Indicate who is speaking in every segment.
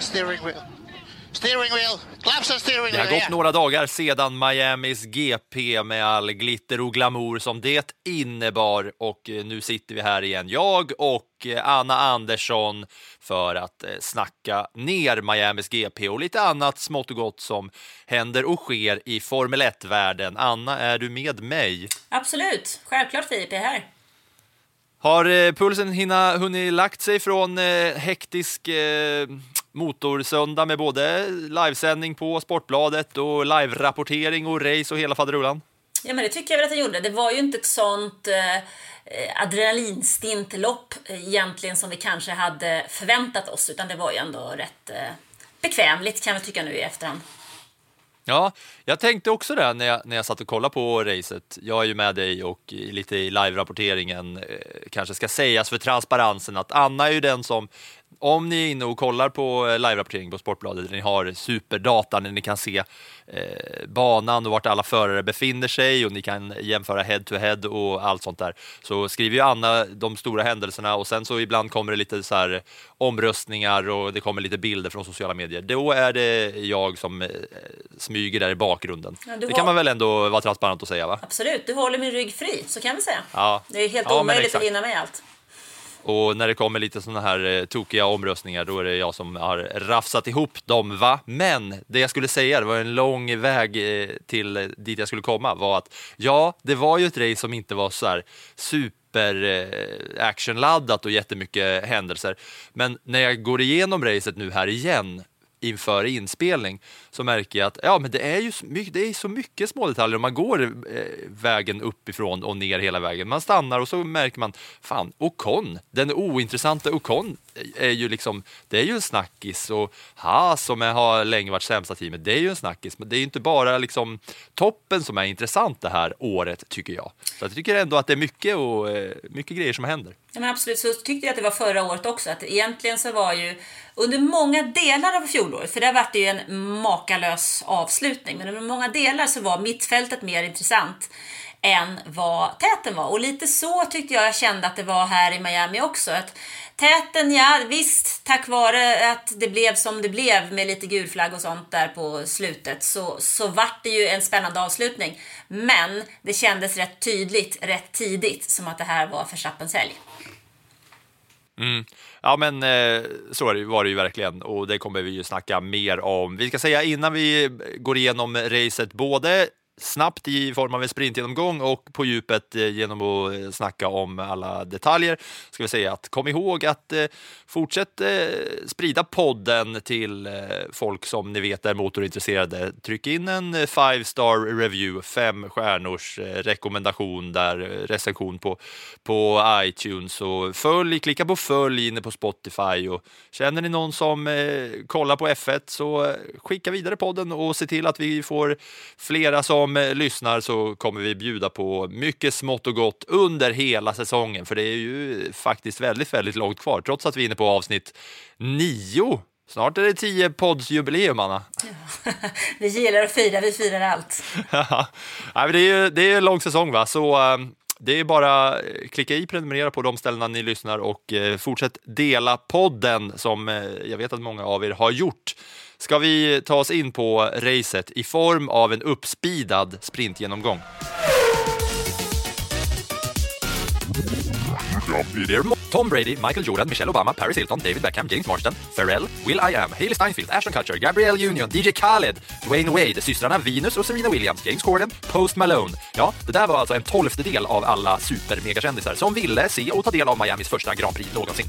Speaker 1: steering wheel. Steering wheel, claps and steering
Speaker 2: Det har
Speaker 1: wheel.
Speaker 2: gått några dagar sedan Miamis GP med all glitter och glamour som det innebar och eh, nu sitter vi här igen, jag och eh, Anna Andersson för att eh, snacka ner Miamis GP och lite annat smått och gott som händer och sker i Formel 1-världen. Anna, är du med mig?
Speaker 3: Absolut, självklart Filip är här.
Speaker 2: Har pulsen hinna, hunnit lagt sig från eh, hektisk eh, motorsöndag med både livesändning på Sportbladet och live-rapportering och race och hela faderullan?
Speaker 3: Ja men det tycker jag väl att den gjorde. Det var ju inte ett sånt eh, adrenalinstint lopp eh, egentligen som vi kanske hade förväntat oss utan det var ju ändå rätt eh, bekvämligt kan jag tycka nu i efterhand.
Speaker 2: Ja, jag tänkte också det när jag, när jag satt och kollade på racet. Jag är ju med dig och lite i live-rapporteringen eh, kanske ska sägas för transparensen att Anna är ju den som om ni är inne och kollar på eh, live-rapportering på Sportbladet där ni har superdata när ni kan se eh, banan och vart alla förare befinner sig och ni kan jämföra head to head och allt sånt där så skriver ju Anna de stora händelserna och sen så ibland kommer det lite så här omröstningar och det kommer lite bilder från sociala medier. Då är det jag som eh, smyger där i bakgrunden.
Speaker 3: Ja,
Speaker 2: det kan man väl ändå vara transparent och säga va?
Speaker 3: Absolut, du håller min rygg fri, så kan vi säga.
Speaker 2: Ja.
Speaker 3: Det är helt
Speaker 2: Ja,
Speaker 3: omöjligt att hinna med allt.
Speaker 2: Och när det kommer lite sådana här eh, tokiga omröstningar, då är det jag som har rafsat ihop dem, va? Men det jag skulle säga, det var en lång väg eh, till eh, dit jag skulle komma, var att ja, det var ju ett race som inte var så här super actionladdat och jättemycket händelser. Men när jag går igenom racet nu här igen inför inspelning så märker jag att ja, men det är ju så mycket, det är så mycket små detaljer om man går eh, vägen uppifrån och ner hela vägen. Man stannar och så märker man, fan, Ocon, den ointressanta Ocon är ju liksom, det är ju en snackis och Haas som är, har länge varit sämsta teamet, det är ju en snackis, men det är ju inte bara liksom toppen som är intressant det här året tycker jag. Så jag tycker ändå att det är mycket och eh, mycket grejer som händer.
Speaker 3: Ja, men absolut, så tyckte jag att det var förra året också. Att egentligen så var ju under många delar av fjolåret, för där var det ju en makalös avslutning, men under många delar så var mittfältet mer intressant än vad täten var. Och lite så tyckte jag jag kände att det var här i Miami också. Att täten, ja visst, tack vare att det blev som det blev med lite gulflagg och sånt där på slutet så, så vart det ju en spännande avslutning. Men det kändes rätt tydligt, rätt tidigt, som att det här var Verstappens helg. Mm.
Speaker 2: Ja, men eh, så var det ju verkligen och det kommer vi ju snacka mer om. Vi ska säga innan vi går igenom racet, både snabbt i form av en sprintgenomgång och på djupet eh, genom att eh, snacka om alla detaljer. Ska vi säga att kom ihåg att eh, fortsätt eh, sprida podden till eh, folk som ni vet är motorintresserade. Tryck in en eh, five star review, fem stjärnors rekommendation där, recension på, på iTunes och följ, klicka på följ inne på Spotify och känner ni någon som kollar på F1 så skicka vidare podden och se till att vi får flera som eh, lyssnar så kommer vi bjuda på mycket smått och gott under hela säsongen för det är ju faktiskt väldigt, väldigt långt kvar trots att vi är inne på avsnitt nio. Snart är det tio poddsjubileum, Anna.
Speaker 3: Vi gillar att fira, vi firar allt.
Speaker 2: Ja, det är ju det är en lång säsong, va? så eh, det är bara eh, klicka i prenumerera på de ställena ni lyssnar och eh, fortsätt dela podden som eh, jag vet att många av er har gjort. Ska vi ta oss in på racet i form av en uppspidad sprintgenomgång? Tom Brady, Michael Jordan, Michelle Obama, Paris Hilton, David Beckham, James Marston, Pharrell, Will I Am, Hailey Steinfeld, Ashton Kutcher, Gabrielle Union, DJ Khaled, Dwayne Wade, systrarna Venus och Serena Williams, James Corden, Post Malone. Ja, det där var alltså en tolftedel av alla supermegakändisar som ville se och ta del av Miamis första Grand Prix någonsin.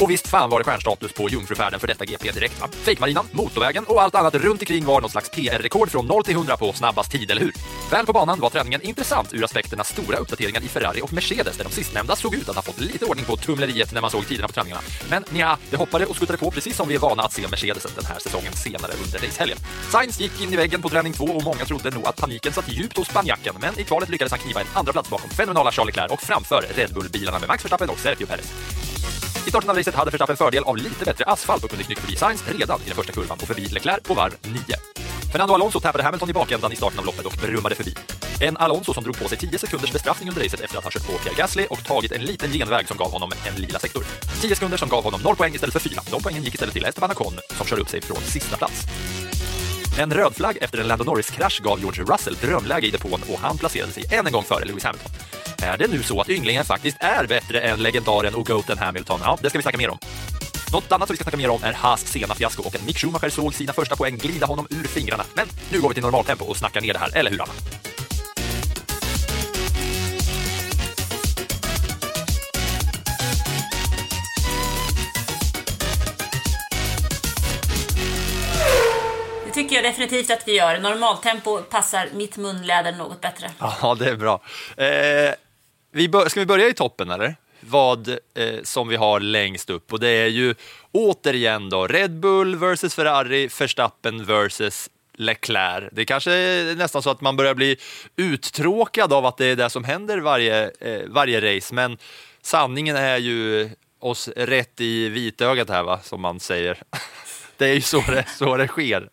Speaker 2: Och visst fan var det stjärnstatus på jungfrufärden för detta GP direkt va? Fejkmarinan, motorvägen och allt annat runt omkring var någon slags PR-rekord från 0 till 100 på snabbast tid, eller hur? Väl på banan var träningen intressant ur aspekterna stora uppdateringar i Ferrari och Mercedes där de sistnämnda såg ut att ha fått lite ordning på tumleriet när man såg tiderna på träningarna. Men ja, det hoppade och skuttade på precis som vi är vana att se Mercedesen den här säsongen senare under racehelgen. Sainz gick in i väggen på träning 2 och många trodde nog att paniken satt djupt hos spanjacken, men i kvalet lyckades han kniva en andra plats bakom fenomenala Charles Leclerc och framför Red Bull-bilarna med Max Verstappen och Sergio Perez. I starten av racet hade Verstappen fördel av lite bättre asfalt och kunde knycka förbi Sainz redan i den första kurvan och förbi Leclerc på varv 9. Fernando Alonso tappade Hamilton i bakändan i starten av loppet och brummade förbi. En Alonso som drog på sig 10 sekunders bestraffning under racet efter att ha kört på Pierre Gasly och tagit en liten genväg som gav honom en lila sektor. 10 sekunder som gav honom 0 poäng istället för 4. De poängen gick istället till Esteban Ocon som kör upp sig från sista plats. En röd flagg efter en Lando Norris-krasch gav George Russell drömläge i depån och han placerade sig än en gång före Lewis Hamilton. Är det nu så att ynglingen faktiskt är bättre än legendaren och goaten Hamilton? Ja, det ska vi snacka mer om. Något annat som vi ska snacka mer om är Haas sena fiasko och att Mick Schumacher såg sina första poäng glida honom ur fingrarna. Men nu går vi till normaltempo och snackar ner det här, eller hur Anna?
Speaker 3: Tycker jag definitivt att vi gör. Normaltempo passar mitt munläder något bättre.
Speaker 2: Ja, det är bra. Eh, vi bör, ska vi börja i toppen eller? Vad eh, som vi har längst upp och det är ju återigen då Red Bull versus Ferrari, Verstappen versus Leclerc. Det är kanske nästan så att man börjar bli uttråkad av att det är det som händer varje, eh, varje race, men sanningen är ju oss rätt i vitögat här, va, som man säger. Det är ju så det, så det sker.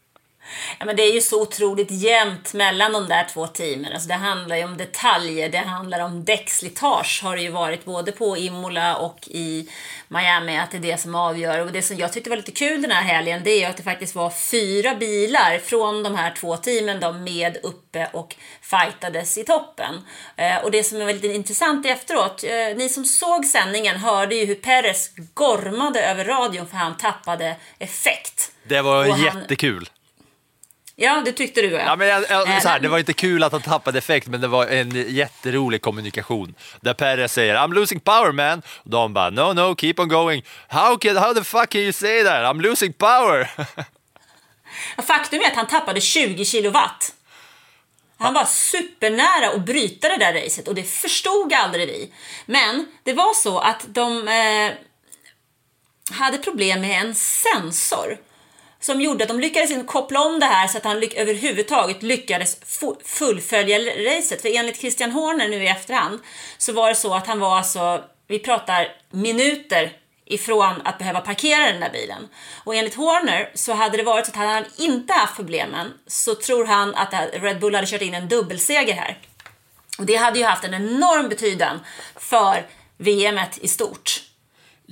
Speaker 3: Ja, men det är ju så otroligt jämnt mellan de där två teamen. Alltså det handlar ju om detaljer, det handlar om däckslitage har det ju varit både på Imola och i Miami, att det är det som avgör. Och det som jag tyckte var lite kul den här helgen, det är att det faktiskt var fyra bilar från de här två teamen då med uppe och fightades i toppen. Eh, och det som är väldigt intressant efteråt, eh, ni som såg sändningen hörde ju hur Perez gormade över radion för han tappade effekt.
Speaker 2: Det var
Speaker 3: Och han-
Speaker 2: jättekul.
Speaker 3: Ja, det tyckte du
Speaker 2: Ja, men jag, jag,
Speaker 3: Eh,
Speaker 2: så här, det var inte kul att han tappade effekt, men det var en jätterolig kommunikation. Där Perez säger I'm losing power man. Och de bara no no keep on going. How, can, how the fuck can you say that? I'm losing power.
Speaker 3: Faktum är att han tappade 20 kilowatt. Han var supernära att bryta det där racet och det förstod aldrig vi. Men det var så att de eh, hade problem med en sensor som gjorde att de lyckades koppla om det här så att han ly överhuvudtaget lyckades fullfölja racet. För enligt Christian Horner nu i efterhand så var det så att han var alltså, vi pratar minuter ifrån att behöva parkera den där bilen. Och enligt Horner så hade det varit så att hade han inte haft problemen så tror han att Red Bull hade kört in en dubbelseger här. Och det hade ju haft en enorm betydan för VMet i stort.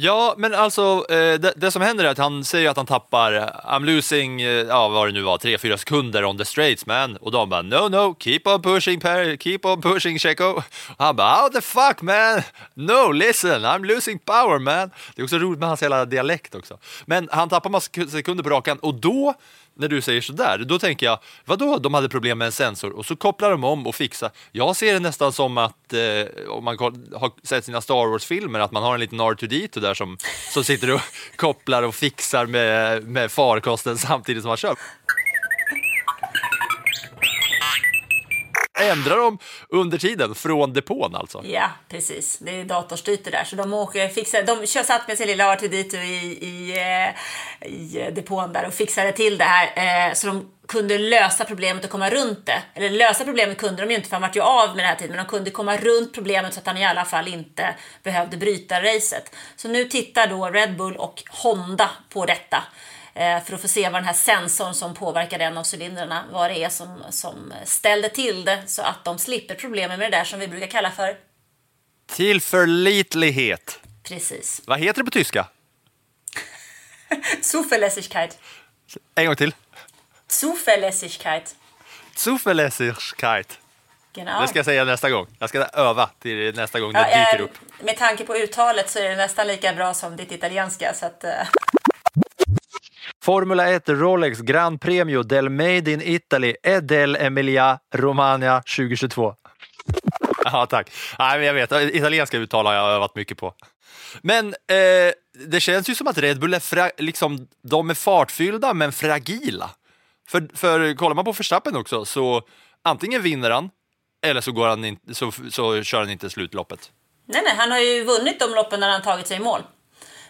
Speaker 2: Ja, men alltså eh, det, det som händer är att han säger att han tappar, eh, I'm losing, eh, ja vad det nu var, 3-4 sekunder on the straights man. Och de bara no no, keep on pushing Per, keep on pushing Checo. Och han bara how the fuck man, no listen, I'm losing power man. Det är också roligt med hans hela dialekt också. Men han tappar massa sekunder på rakan och då när du säger sådär, då tänker jag, vadå, de hade problem med en sensor och så kopplar de om och fixar. Jag ser det nästan som att, eh, om man har sett sina Star Wars-filmer, att man har en liten R2D2 där som, som sitter och kopplar och fixar med, med farkosten samtidigt som man kör. Ändrar de under tiden från depån alltså?
Speaker 3: Ja, precis. Det är datorstyrt det där. Så de åker, fixar, de kör satt med sin lilla R2D2 i, i, eh, i eh, depån där och fixade till det här. Eh, så de kunde lösa problemet och komma runt det. Eller lösa problemet kunde de ju inte för han vart ju av med den här tiden. Men de kunde komma runt problemet så att han i alla fall inte behövde bryta racet. Så nu tittar då Red Bull och Honda på detta eh, För att få se vad den här sensorn som påverkar en av cylindrarna, vad det är som, som ställde till det så att de slipper problemen med det där som vi brukar kalla för
Speaker 2: Tillförlitlighet.
Speaker 3: Precis.
Speaker 2: Vad heter det på tyska?
Speaker 3: Zuverlässigkeit.
Speaker 2: En gång till.
Speaker 3: Zuverlässigkeit.
Speaker 2: Zuverlässigkeit.
Speaker 3: Genau.
Speaker 2: Det ska jag säga nästa gång. Jag ska öva till nästa gång
Speaker 3: Ja,
Speaker 2: det dyker
Speaker 3: eh,
Speaker 2: upp.
Speaker 3: Med tanke på uttalet så är det nästan lika bra som ditt italienska. Så att, eh,
Speaker 2: Formula 1 Rolex Grand Premio del Made in Italy e del Emilia Romagna 2022. Ja, tack. Nej, men jag vet, italienska uttal har jag övat mycket på. Men eh, det känns ju som att Red Bull är, fra, liksom, de är fartfyllda men fragila. För, för kollar man på Verstappen också så antingen vinner han eller så, går han in, så, så kör han inte slutloppet.
Speaker 3: nej, nej, han har ju vunnit de loppen när han tagit sig i mål.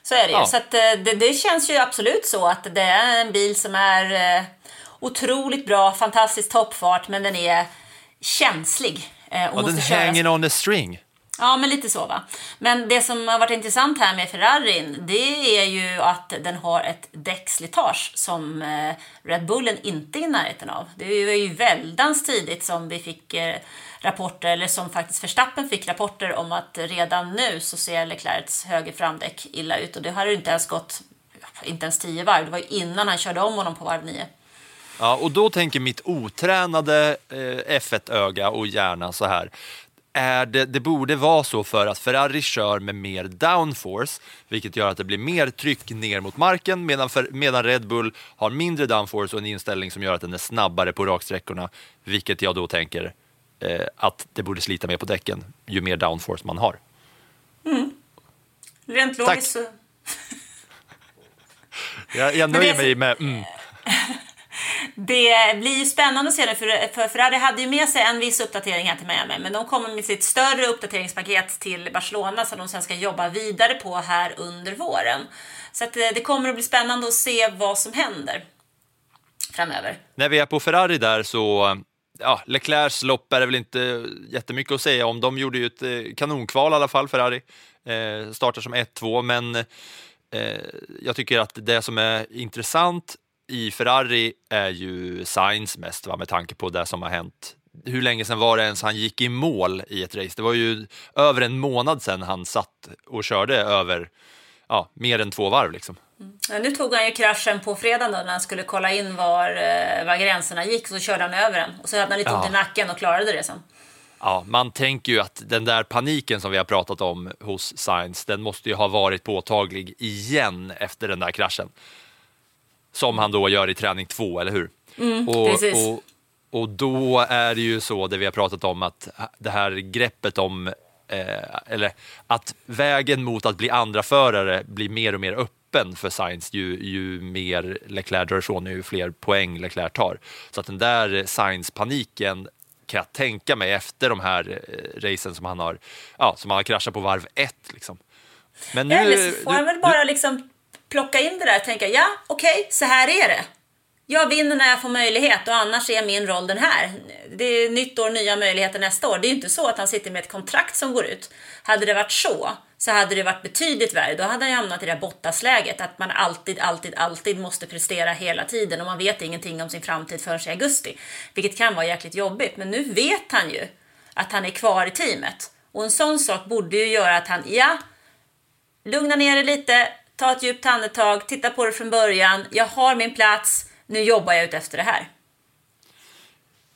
Speaker 3: Så är det ju.
Speaker 2: Ja.
Speaker 3: Så att, eh, det, det känns ju absolut så att det är en bil som är eh, otroligt bra, fantastisk toppfart, men den är känslig. eh, Och
Speaker 2: Och den hänger on a string.
Speaker 3: Ja, men lite så va. Men det som har varit intressant här med Ferrarin, det är ju att den har ett däckslitage som eh, Red Bullen inte är i närheten av. Det var ju väldans tidigt som vi fick eh, rapporter, eller som faktiskt Verstappen fick rapporter om att redan nu så ser Leclercs höger framdäck illa ut och det har inte ens gått inte ens tio varv. Det var ju innan han körde om honom på varv nio.
Speaker 2: Ja, och då tänker mitt otränade eh, F1-öga och hjärna så här. Är det, det borde vara så för att Ferrari kör med mer downforce, vilket gör att det blir mer tryck ner mot marken, medan, för, medan Red Bull har mindre downforce och en inställning som gör att den är snabbare på raksträckorna, vilket jag då tänker eh, att det borde slita mer på däcken ju mer downforce man har.
Speaker 3: Rent
Speaker 2: Tack.
Speaker 3: logiskt så...
Speaker 2: Jag, jag
Speaker 3: det
Speaker 2: nöjer mig med mm.
Speaker 3: Det blir ju spännande att se det, för, för Ferrari hade ju med sig en viss uppdatering här till Miami, men de kommer med sitt större uppdateringspaket till Barcelona som de sen ska jobba vidare på här under våren. Så att eh, det kommer att bli spännande att se vad som händer framöver.
Speaker 2: När vi är på Ferrari där så, ja, Leclercs lopp är det väl inte jättemycket att säga om. De gjorde ju ett eh, kanonkval i alla fall, Ferrari. Eh, startar som 1-2, men eh, jag tycker att det som är intressant i Ferrari är ju Sainz mest, va, med tanke på det som har hänt. Hur länge sedan var det ens han gick i mål i ett race? Det var ju över en månad sedan han satt och körde över ja, mer än två varv. Liksom.
Speaker 3: Ja, nu tog han ju kraschen på fredagen då, när han skulle kolla in var, eh, var gränserna gick, så körde han över den. Och så hade han lite ont
Speaker 2: Ja.
Speaker 3: i nacken och klarade det sen.
Speaker 2: Ja, man tänker ju att den där paniken som vi har pratat om hos Sainz, den måste ju ha varit påtaglig igen efter den där kraschen. Som han då gör i träning två, eller hur? och,
Speaker 3: Mm, precis.
Speaker 2: och, och då är det ju så, det vi har pratat om, att det här greppet om, eh, eller att vägen mot att bli andra förare blir mer och mer öppen för Sainz ju, ju mer Leclerc drar ifrån, ju fler poäng Leclerc tar. Så att den där Sainz-paniken kan jag tänka mig efter de här eh, racen som han har, ja, som han har kraschat på varv ett. Liksom. Men nu,
Speaker 3: Eller så får han väl bara liksom plocka in det där och tänka, ja okej, så här är det. Jag vinner när jag får möjlighet och annars är min roll den här. Det är nytt år, nya möjligheter nästa år. Det är ju inte så att han sitter med ett kontrakt som går ut. Hade det varit så, så hade det varit betydligt värre. Då hade han hamnat i det här Bottas-läget, att man alltid, alltid, alltid måste prestera hela tiden och man vet ingenting om sin framtid förrän i augusti. Vilket kan vara jäkligt jobbigt, men nu vet han ju att han är kvar i teamet. Och en sån sak borde ju göra att han, ja, lugna ner dig lite, ta ett djupt andetag, titta på det från början. Jag har min plats, nu jobbar jag ut efter det här.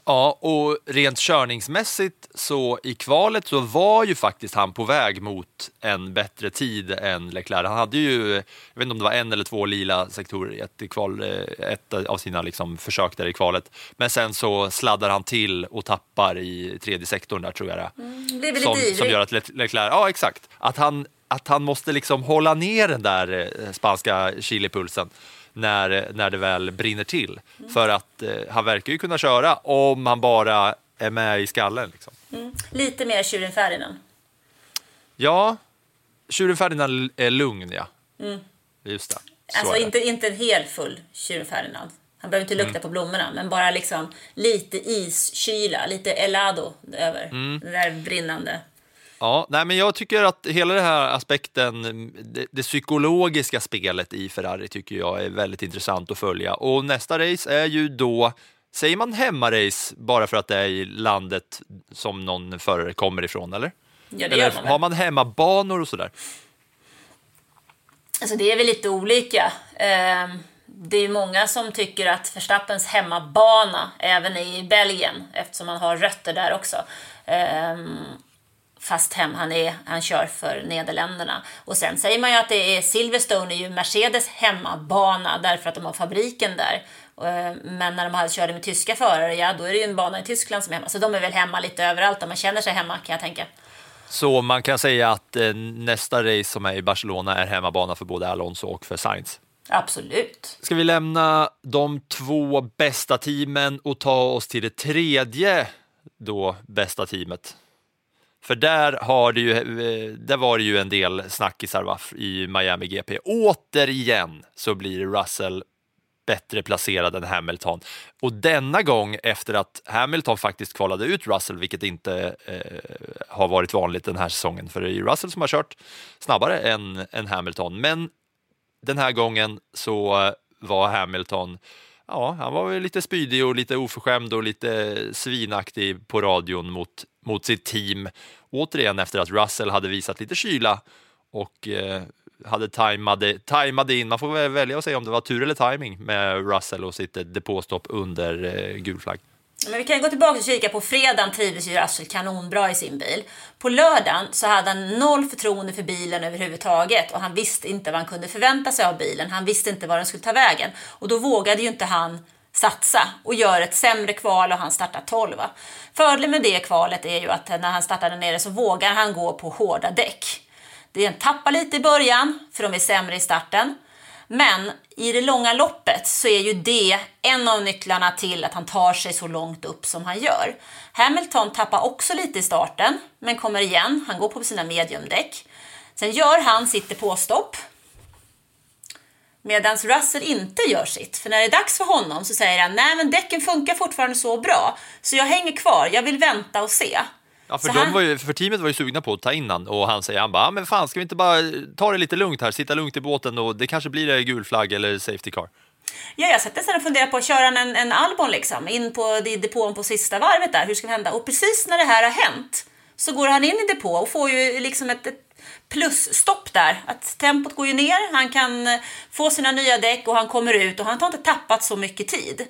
Speaker 2: Ja, och rent körningsmässigt så i kvalet så var ju faktiskt han på väg mot en bättre tid än Leclerc. Han hade ju, jag vet inte om det var en eller två lila sektorer i ett, kval, eh, ett av sina liksom försök där i kvalet. Men sen så sladdar han till och tappar i tredje sektorn där tror jag det
Speaker 3: väl
Speaker 2: som, som gör att Le- Leclerc, ja exakt, att han, att han måste liksom hålla ner den där eh, spanska chilipulsen när, när det väl brinner till.
Speaker 3: Mm.
Speaker 2: För att eh, han verkar ju kunna köra om han bara är med i skallen. Liksom.
Speaker 3: Lite mer tjuren Ferdinand.
Speaker 2: Ja, tjuren Ferdinand är lugn ja. Just det. Så
Speaker 3: Mm. Alltså inte, inte en hel full tjuren Ferdinand. Han behöver inte lukta på blommorna, men bara liksom lite iskyla, lite elado över
Speaker 2: Mm.
Speaker 3: det där brinnande.
Speaker 2: Ja, nej, men jag tycker att hela den här aspekten, det, det psykologiska spelet i Ferrari tycker jag är väldigt intressant att följa. Och nästa race är ju då, säger man hemmarace bara för att det är i landet som någon förare kommer ifrån, eller?
Speaker 3: Ja, det
Speaker 2: eller
Speaker 3: gör man
Speaker 2: har man hemmabanor och sådär?
Speaker 3: Alltså det är väl lite olika. Ehm, det är många som tycker att Verstappens hemmabana även i Belgien, eftersom han har rötter där också, ehm, fast hem, han, är, han kör för Nederländerna. Och sen säger man ju att det är Silverstone är ju Mercedes hemmabana därför att de har fabriken där. Eh, Men när de körde med tyska förare, ja då är det ju en bana i Tyskland som är hemma. Så de är väl hemma lite överallt om man känner sig hemma kan jag tänka.
Speaker 2: Så man kan säga att eh, nästa race som är i Barcelona är hemmabana för både Alonso och för Sainz.
Speaker 3: Absolut.
Speaker 2: Ska vi lämna de två bästa teamen och ta oss till det tredje då bästa teamet? För där, har det ju, eh, där var det ju en del snackisar i Miami GP. Återigen så blir Russell bättre placerad än Hamilton. Och denna gång efter att Hamilton faktiskt kvalade ut Russell, vilket inte eh, har varit vanligt den här säsongen, för det är ju Russell som har kört snabbare än, än Hamilton. Men den här gången så var Hamilton, ja, han var väl lite spydig och lite oförskämd och lite svinaktig på radion mot, mot sitt team. Återigen efter att Russell hade visat lite kyla och eh, hade tajmade, tajmade in, man får väl välja att säga om det var tur eller timing med Russell och sitt eh, depåstopp under eh, gul flagg.
Speaker 3: Men vi kan gå tillbaka och kika på fredagen trivdes ju Russell kanonbra i sin bil. På lördagen så hade han noll förtroende för bilen överhuvudtaget och han visste inte vad han kunde förvänta sig av bilen. Han visste inte var den skulle ta vägen och då vågade ju inte han satsa och gör ett sämre kval och han startar 12. Fördelen med det kvalet är ju att när han startar där nere så vågar han gå på hårda däck. Det tappar lite i början för de är sämre i starten. Men i det långa loppet så är ju det en av nycklarna till att han tar sig så långt upp som han gör. Hamilton tappar också lite i starten, men kommer igen. Han går på sina mediumdäck. Sen gör han sitt depåstopp. Medan Russell inte gör sitt. För när det är dags för honom så säger han nej men däcken funkar fortfarande så bra så jag hänger kvar, jag vill vänta och se.
Speaker 2: Ja, för, de var ju, för teamet var ju sugna på att ta in han och han säger han bara, "Ja, men fan ska vi inte bara ta det lite lugnt här, sitta lugnt i båten och det kanske blir gul flagg eller safety car.
Speaker 3: Ja, jag satt nästan och funderade på att köra en, en Albon liksom, in på i depån på sista varvet där. Hur ska det hända? Och precis när det här har hänt så går han in i depå och får ju liksom ett, ett plusstopp där. Att tempot går ju ner, han kan få sina nya däck och han kommer ut och han har inte tappat så mycket tid.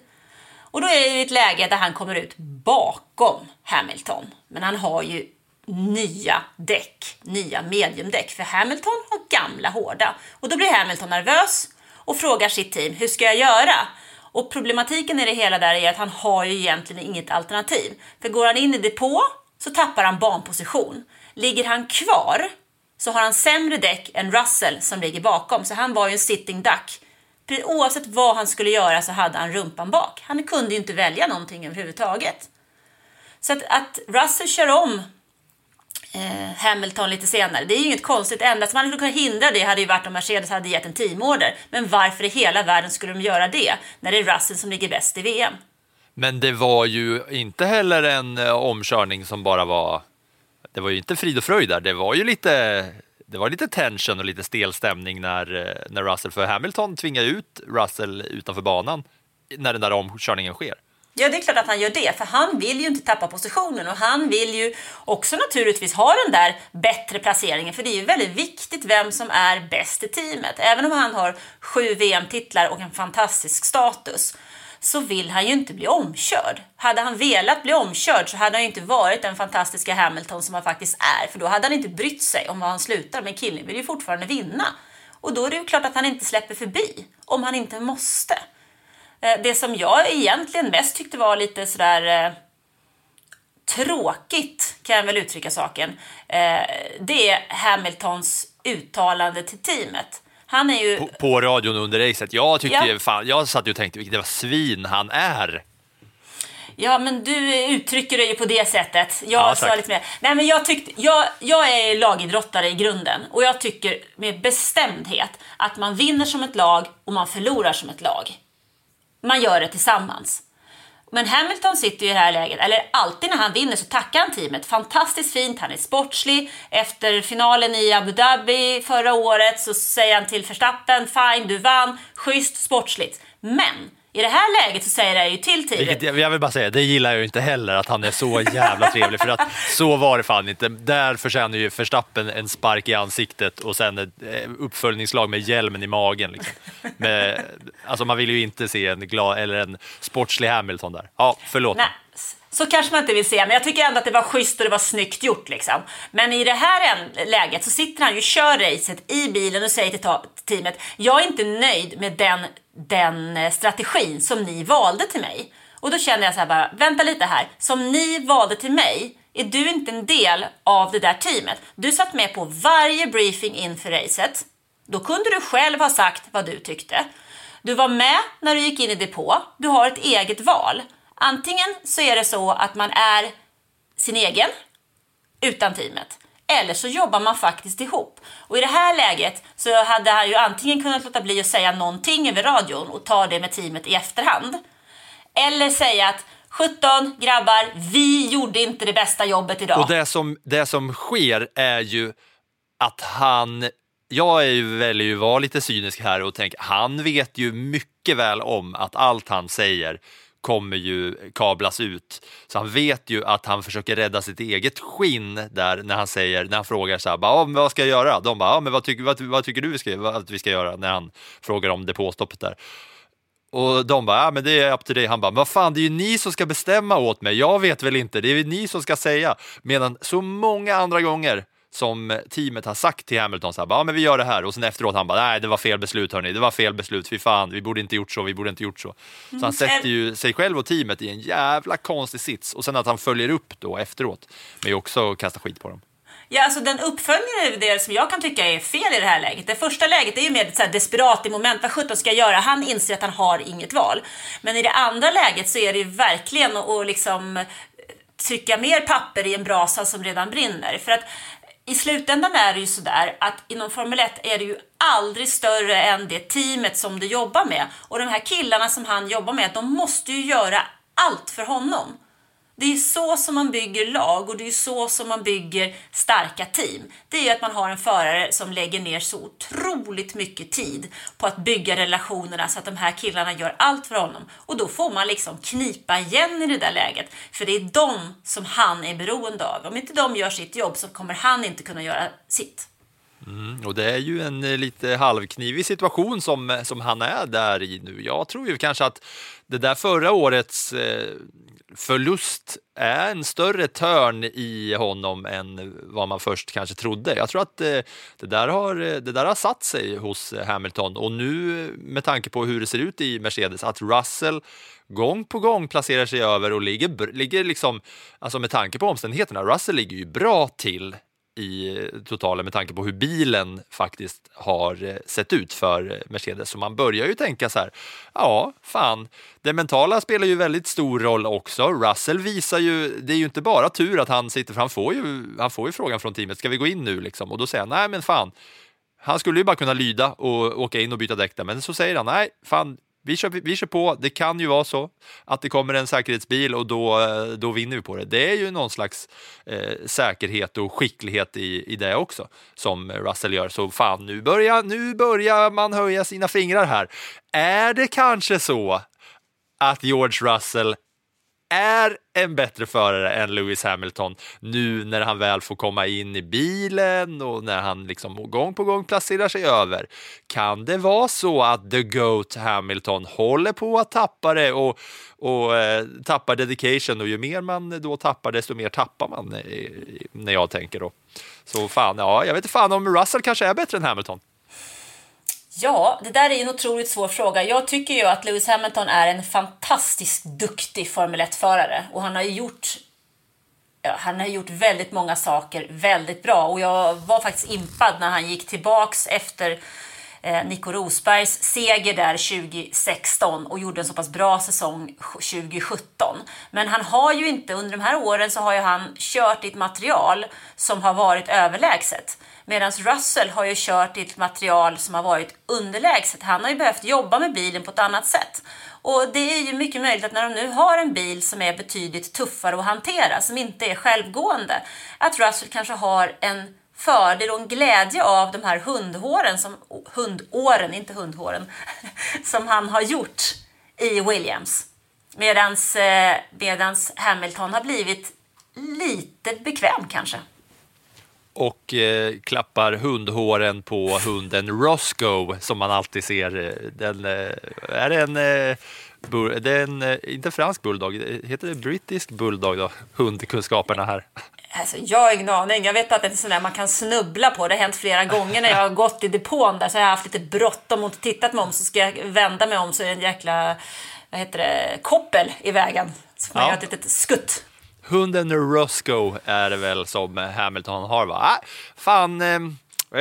Speaker 3: Och då är det ett läge där han kommer ut bakom Hamilton. Men han har ju nya däck, nya mediumdäck. För Hamilton har gamla hårda. Och då blir Hamilton nervös och frågar sitt team, hur ska jag göra? Och problematiken i det hela där är att han har ju egentligen inget alternativ. För går han in i depå så tappar han banposition. Ligger han kvar så har han sämre däck än Russell som ligger bakom. Så han var ju en sitting duck. Oavsett vad han skulle göra så hade han rumpan bak. Han kunde ju inte välja någonting överhuvudtaget. Så att, att Russell kör om eh, Hamilton lite senare, det är ju inget konstigt. Det enda som hade kunnat hindra det hade ju varit om Mercedes hade gett en teamorder. Men varför i hela världen skulle de göra det när det är Russell som ligger bäst i VM?
Speaker 2: Men det var ju inte heller en eh, omkörning som bara var, det var ju inte frid och fröjd där, det var ju lite det var lite tension och lite stel stämning när, eh, när Russell, för Hamilton tvingar ut Russell utanför banan när den där omkörningen sker.
Speaker 3: Ja, det är klart att han gör det, för han vill ju inte tappa positionen och han vill ju också naturligtvis ha den där bättre placeringen, för det är ju väldigt viktigt vem som är bäst i teamet. Även om han har sju VM-titlar och en fantastisk status så vill han ju inte bli omkörd. Hade han velat bli omkörd så hade han ju inte varit den fantastiska Hamilton som han faktiskt är, för då hade han inte brytt sig om var han slutar, men killen vill ju fortfarande vinna. Och då är det ju klart att han inte släpper förbi, om han inte måste. Eh, det som jag egentligen mest tyckte var lite sådär eh, tråkigt, kan jag väl uttrycka saken, eh, det är Hamiltons uttalande till teamet. Han är ju...
Speaker 2: På, på radion under racet. Jag tyckte
Speaker 3: Ja.
Speaker 2: fan, jag satt ju och tänkte vilket jävla svin han är.
Speaker 3: Ja, men du uttrycker det ju på det sättet. Jag
Speaker 2: Ja,
Speaker 3: sa lite mer. Nej, men jag, tyckte, jag, jag är lagidrottare i grunden och jag tycker med bestämdhet att man vinner som ett lag och man förlorar som ett lag. Man gör det tillsammans. Men Hamilton sitter ju i det här läget, eller alltid när han vinner så tackar han teamet. Fantastiskt fint, han är sportslig. Efter finalen i Abu Dhabi förra året så säger han till Verstappen, fine, du vann, schysst, sportsligt. Men i det här läget så säger jag ju till.
Speaker 2: Vilket jag, jag vill bara säga, det gillar jag ju inte heller att han är så jävla trevlig för att så var det fan inte. Där förtjänar ju Verstappen en spark i ansiktet och sen ett eh, uppföljningslag med hjälmen i magen. Liksom. Med, alltså man vill ju inte se en glad eller en sportslig Hamilton där. Ja, förlåt.
Speaker 3: Nej, så kanske man inte vill se, men jag tycker ändå att det var schysst och det var snyggt gjort. Liksom. Men i det här läget så sitter han ju och kör racet i bilen och säger till teamet, jag är inte nöjd med den, den eh, strategin som ni valde till mig. Och då känner jag så här bara, vänta lite här, som ni valde till mig, är du inte en del av det där teamet? Du satt med på varje briefing inför racet. Då kunde du själv ha sagt vad du tyckte. Du var med när du gick in i depå. Du har ett eget val. Antingen så är det så att man är sin egen utan teamet. Eller så jobbar man faktiskt ihop. Och i det här läget så hade han ju antingen kunnat låta bli att säga någonting över radion och ta det med teamet i efterhand. Eller säga att 17 grabbar, vi gjorde inte det bästa jobbet idag.
Speaker 2: Och det som, det som sker är ju att han, jag är ju, väljer ju att vara lite cynisk här och tänka, han vet ju mycket väl om att allt han säger kommer ju kablas ut. Så han vet ju att han försöker rädda sitt eget skinn där när han säger, när han frågar så här, bara, men vad ska jag göra? De bara, men vad, tycker, vad, vad tycker du vi ska, att vi ska göra? När han frågar om depåstoppet där. Och de bara, men det är up to dig. Han bara, vad fan det är ju ni som ska bestämma åt mig. Jag vet väl inte, det är ju ni som ska säga. Medan så många andra gånger som teamet har sagt till Hamilton så här, ja men vi gör det här och sen efteråt han bara, nej det var fel beslut hörni, det var fel beslut, fy fan, vi borde inte gjort så, vi borde inte gjort så. Så han sätter ju sig själv och teamet i en jävla konstig sits och sen att han följer upp då efteråt med ju också att kasta skit på dem.
Speaker 3: Ja, alltså den uppföljningen är det som jag kan tycka är fel i det här läget. Det första läget är ju mer ett så desperat i moment. Vad sjutton ska jag göra? Han inser att han har inget val. Men i det andra läget så är det ju verkligen att liksom trycka mer papper i en brasa som redan brinner. För att i slutändan är det ju sådär att inom Formel 1 är det ju aldrig större än det teamet som du jobbar med. Och de här killarna som han jobbar med, de måste ju göra allt för honom. Det är så som man bygger lag och det är så som man bygger starka team. Det är att man har en förare som lägger ner så otroligt mycket tid på att bygga relationerna så att de här killarna gör allt för honom. Och då får man liksom knipa igen i det där läget. För det är de som han är beroende av. Om inte de gör sitt jobb så kommer han inte kunna göra sitt.
Speaker 2: Mm, och det är ju en eh, lite halvknivig situation som, eh, som han är där i nu. Jag tror ju kanske att det där förra årets eh, förlust är en större törn i honom än vad man först kanske trodde. Jag tror att eh, det, där har, eh, det där har satt sig hos eh, Hamilton och nu med tanke på hur det ser ut i Mercedes, att Russell gång på gång placerar sig över och ligger, ligger liksom, alltså med tanke på omständigheterna, Russell ligger ju bra till i totalen med tanke på hur bilen faktiskt har eh, sett ut för eh, Mercedes. Så man börjar ju tänka så här, ja, fan, det mentala spelar ju väldigt stor roll också. Russell visar ju, det är ju inte bara tur att han sitter, för han får ju, han får ju frågan från teamet, ska vi gå in nu liksom? Och då säger han, nej men fan, han skulle ju bara kunna lyda och åka in och byta däck där, men så säger han, nej, fan, vi kör, vi kör på, det kan ju vara så att det kommer en säkerhetsbil och då, eh, då vinner vi på det. Det är ju någon slags eh, säkerhet och skicklighet i, i det också som Russell gör. Så fan, nu börjar, nu börjar man höja sina fingrar här. Är det kanske så att George Russell är en bättre förare än Lewis Hamilton nu när han väl får komma in i bilen och när han liksom gång på gång placerar sig över. Kan det vara så att the GOAT Hamilton håller på att tappa det och, och eh, tappar dedication och ju mer man då tappar desto mer tappar man eh, när jag tänker då. Så fan, ja, jag vet inte fan om Russell kanske är bättre än Hamilton.
Speaker 3: Ja, det där är en otroligt svår fråga. Jag tycker ju att Lewis Hamilton är en fantastiskt duktig Formel 1-förare och han har gjort ja, han har gjort väldigt många saker väldigt bra och jag var faktiskt impad när han gick tillbaks efter Eh, Nico Rosbergs seger där 2016 och gjorde en så pass bra säsong 2017. Men han har ju inte, under de här åren så har ju han kört i ett material som har varit överlägset. Medan Russell har ju kört i ett material som har varit underlägset. Han har ju behövt jobba med bilen på ett annat sätt. Och det är ju mycket möjligt att när de nu har en bil som är betydligt tuffare att hantera, som inte är självgående, att Russell kanske har en fördel och en glädje av de här hundhåren, som, hundåren, inte hundhåren, som han har gjort i Williams. Medans, eh, medans Hamilton har blivit lite bekväm kanske.
Speaker 2: och eh, klappar hundhåren på hunden Roscoe som man alltid ser. Eh, den, eh, är det en, eh, bur, det är en, eh, inte fransk bulldog, heter det brittisk bulldog då? Hundkunskaperna här.
Speaker 3: Alltså, jag har ingen aning. Jag vet att det är sån där man kan snubbla på. Det har hänt flera gånger när jag har gått i depån där så har jag haft lite bråttom och inte tittat mig om så ska jag vända mig om så är det en jäkla vad heter det, koppel i vägen. Så får man
Speaker 2: Ja.
Speaker 3: göra ett litet skutt.
Speaker 2: Hunden Roscoe är det väl som Hamilton har va? Ah, fan, eh,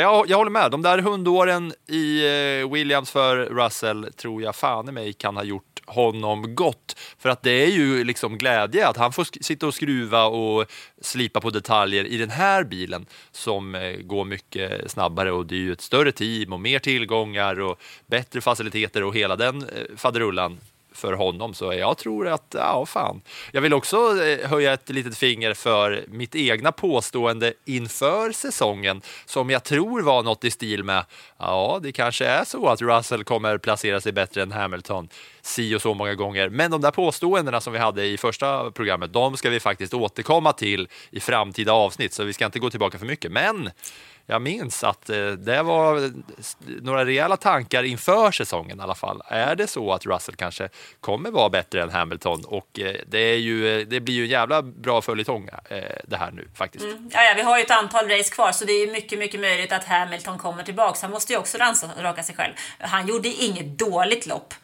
Speaker 2: jag, jag håller med. De där hundåren i eh, Williams för Russell tror jag fan i mig kan ha gjort honom gott. För att det är ju liksom glädje att han får sitta och skruva och slipa på detaljer i den här bilen som eh, går mycket snabbare och det är ju ett större team och mer tillgångar och bättre faciliteter och hela den eh, faderullan för honom. Så jag tror att, ja fan. Jag vill också eh, höja ett litet finger för mitt egna påstående inför säsongen som jag tror var något i stil med, ja det kanske är så att Russell kommer placera sig bättre än Hamilton si och så många gånger. Men de där påståendena som vi hade i första programmet, de ska vi faktiskt återkomma till i framtida avsnitt, så vi ska inte gå tillbaka för mycket. Men jag minns att eh, det var några rejäla tankar inför säsongen i alla fall. Är det så att Russell kanske kommer vara bättre än Hamilton? Och eh, det, är ju, eh, det blir ju en jävla bra följetong det här nu faktiskt. Mm.
Speaker 3: Ja, ja, vi har ju ett antal race kvar så det är mycket, mycket möjligt att Hamilton kommer tillbaka. Han måste ju också rannsaka sig själv. Han gjorde inget dåligt lopp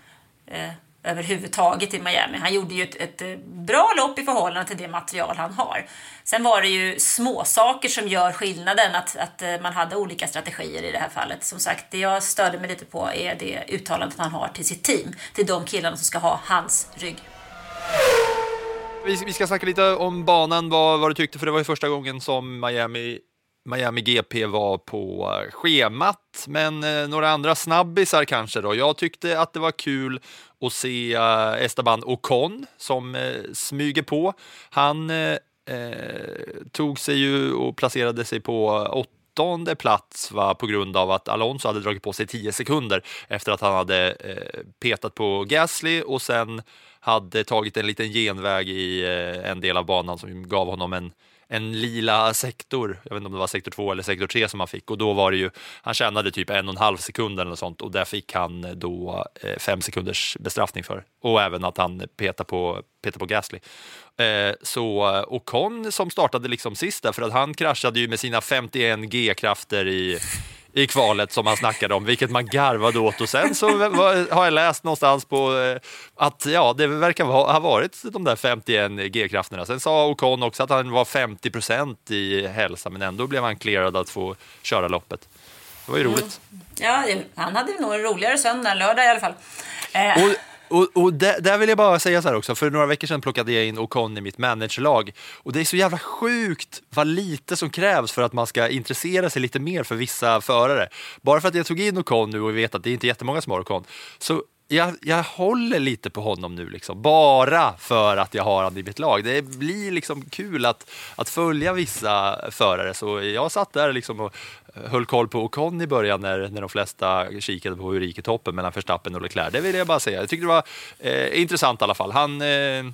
Speaker 3: eh, överhuvudtaget i Miami. Han gjorde ju ett, ett eh, bra lopp i förhållande till det material han har. Sen var det ju små saker som gör skillnaden, att, att eh, man hade olika strategier i det här fallet. Som sagt, det jag störde mig lite på är det uttalandet han har till sitt team, till de killarna som ska ha hans rygg.
Speaker 2: Vi, vi ska snacka lite om banan, vad, vad du tyckte, för det var ju första gången som Miami, Miami GP var på schemat. Men eh, några andra snabbisar kanske då. Jag tyckte att det var kul att se eh, Esteban Ocon som eh, smyger på. Han eh, eh, tog sig ju och placerade sig på åttonde plats va, på grund av att Alonso hade dragit på sig 10 sekunder efter att han hade eh, petat på Gasly och sen hade tagit en liten genväg i eh, en del av banan som gav honom en, en lila sektor. Jag vet inte om det var sektor 2 eller sektor 3 som han fick och då var det ju, han tjänade typ en och en halv sekund eller något sånt och där fick han eh, då eh, fem sekunders bestraffning för. Och även att han petade på, petade på Gasly. Eh, så Ocon som startade liksom sist där för att han kraschade ju med sina 51 G-krafter i i kvalet som han snackade om, vilket man garvade åt. Och sen så har jag läst någonstans på eh, att ja, det verkar ha, varit de där 51 G-krafterna. Sen sa Ocon också att han var 50 procent i hälsa, men ändå blev han clearad att få köra loppet. Det var ju roligt.
Speaker 3: Ja, han hade nog en roligare söndag än lördag i alla fall. Eh,
Speaker 2: Och, och, och där, där vill jag bara säga så här också, för några veckor sedan plockade jag in Ocon i mitt managerlag och det är så jävla sjukt vad lite som krävs för att man ska intressera sig lite mer för vissa förare. Bara för att jag tog in Ocon nu och vet att det är inte jättemånga som har Ocon, så jag, jag håller lite på honom nu, liksom, bara för att jag har honom i mitt lag. Det blir liksom kul att, att följa vissa förare, så jag satt där liksom och höll koll på Ocon i början när, när de flesta kikade på hur det gick i toppen mellan Verstappen och Leclerc. Det vill jag bara säga. Jag tyckte det var eh, intressant i alla fall. Han, eh,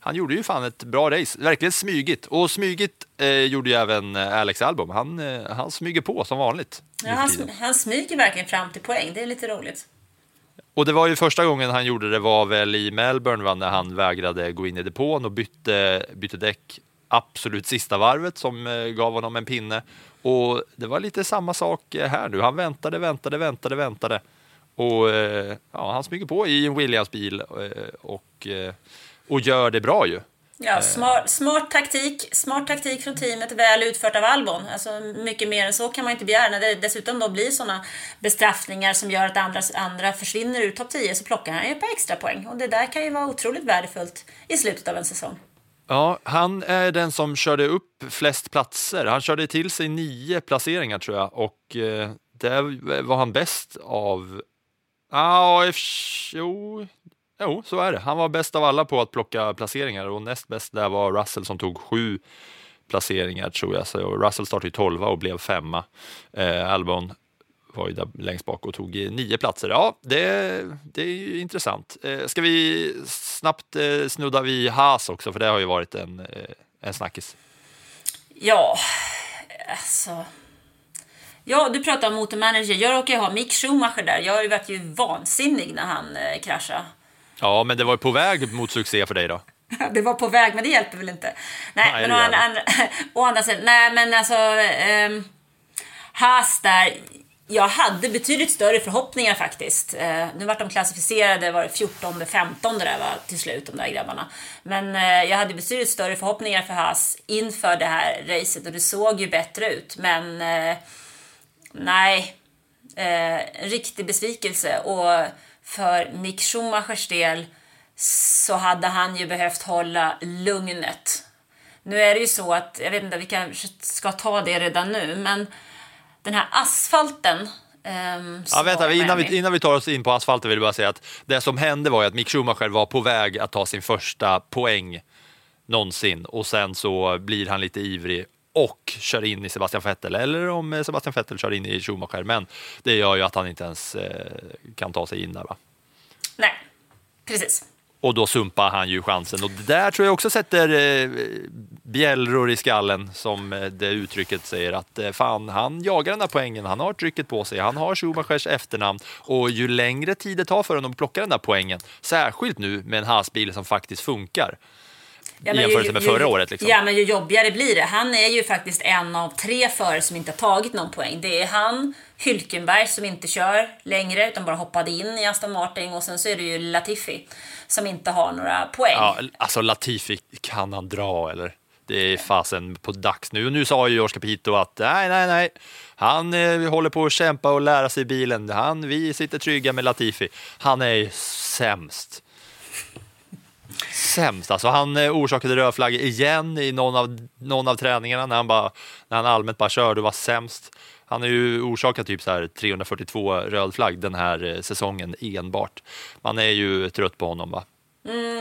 Speaker 2: han gjorde ju fan ett bra race, verkligen smygigt. Och smygigt eh, gjorde ju även eh, Alex Albom. Han, eh, han smyger på som vanligt.
Speaker 3: ja, han, han smyger verkligen fram till poäng. Det är lite roligt.
Speaker 2: Och det var ju första gången han gjorde det var väl i Melbourne va, när han vägrade gå in i depån och bytte, bytte däck absolut sista varvet som eh, gav honom en pinne. Och det var lite samma sak här nu. Han väntade, väntade, väntade, väntade. Och eh, ja, han smyger på i en Williams-bil eh, och, eh, och gör det bra ju.
Speaker 3: Ja, smart, smart taktik. Smart taktik från teamet, väl utfört av Albon. Alltså, mycket mer än så kan man inte begära. När det dessutom då blir sådana bestraffningar som gör att andra, andra försvinner ur topp 10 så plockar han ju ett par extra poäng. Och det där kan ju vara otroligt värdefullt i slutet av en säsong.
Speaker 2: Ja, han är den som körde upp flest platser. Han körde till sig nio placeringar tror jag och eh, där var han bäst av... Ja, ah, jo, jo, så är det. Han var bäst av alla på att plocka placeringar och näst bäst där var Russell som tog sju placeringar tror jag. Så Russell startade ju tolva och blev femma. Eh, Albon var ju där längst bak och tog eh, nio platser. Ja, det, det är ju intressant. Eh, ska vi snabbt eh, snudda vid Haas också, för det har ju varit en, eh, en snackis.
Speaker 3: Ja, alltså. Ja, du pratar om motormanager. Jag råkar ju ha Mick Schumacher där. Jag vart ju vansinnig när han eh, kraschade.
Speaker 2: Ja, men det var ju på väg mot succé för dig då.
Speaker 3: Det var på väg, men det hjälper väl inte. Nej,
Speaker 2: Nej,
Speaker 3: men å andra, andra, andra sidan, nej men alltså. Um, Haas där. Jag hade betydligt större förhoppningar faktiskt. Eh, nu vart de klassificerade, var det 14 15 där var till slut, de där grabbarna. Men eh, jag hade betydligt större förhoppningar för Haas inför det här racet och det såg ju bättre ut. Men eh, nej, eh, en riktig besvikelse. Och för Mick Schumachers del så hade han ju behövt hålla lugnet. Nu är det ju så att, jag vet inte, vi kanske ska ta det redan nu, men den här asfalten ehm,
Speaker 2: Ja, vänta, innan vi, innan vi tar oss in på asfalten vill jag bara säga att det som hände var ju att Mick Schumacher var på väg att ta sin första poäng någonsin och sen så blir han lite ivrig och kör in i Sebastian Vettel eller om eh, Sebastian Vettel kör in i Schumacher men det gör ju att han inte ens eh, kan ta sig in där va.
Speaker 3: Nej, precis.
Speaker 2: Och då sumpar han ju chansen och det där tror jag också sätter eh, bjällror i skallen som eh, det uttrycket säger att eh, fan han jagar den där poängen, han har trycket på sig, han har Schumachers efternamn och ju längre tid det tar för honom att plocka den där poängen, särskilt nu med en hasbil som faktiskt funkar
Speaker 3: Ja,
Speaker 2: i jämförelse med
Speaker 3: ju-
Speaker 2: förra året. Liksom.
Speaker 3: Ja, men ju jobbigare blir det. Han är ju faktiskt en av tre förare som inte har tagit någon poäng. Det är han, Hylkenberg som inte kör längre utan bara hoppade in i Aston Martin och sen så är det ju Latifi som inte har några poäng.
Speaker 2: Ja, alltså Latifi, kan han dra eller? Det är fasen på dags nu. Och nu sa ju Oscar Pito att nej, nej, nej. Han eh, håller på att kämpa och lära sig bilen. Han, vi sitter trygga med Latifi. Han är sämst. Sämst. Alltså han eh, orsakade rödflagg igen i någon av, någon av träningarna när han, bara, när han allmänt bara körde och var sämst. Han har ju orsakat typ så här 342 röd flagg den här eh, säsongen enbart. Man är ju trött på honom va?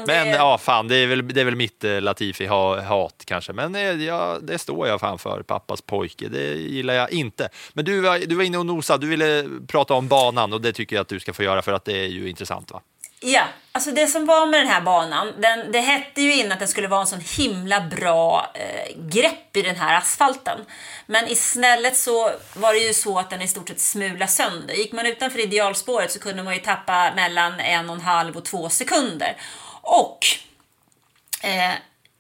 Speaker 2: Men ja, fan, det är väl, det är väl mitt eh, Latifi-hat kanske. Men eh, ja, det står jag fan för, pappas pojke. Det gillar jag inte. Men du var, du var inne och nosade, du ville prata om banan och det tycker jag att du ska få göra för att det är ju intressant va?
Speaker 3: Ja, alltså det som var med den här banan, den, det hette ju innan att den skulle vara en sån himla bra eh, grepp i den här asfalten. Men istället så var det ju så att den i stort sett smula sönder. Gick man utanför idealspåret så kunde man ju tappa mellan en och en halv och två sekunder. Och eh,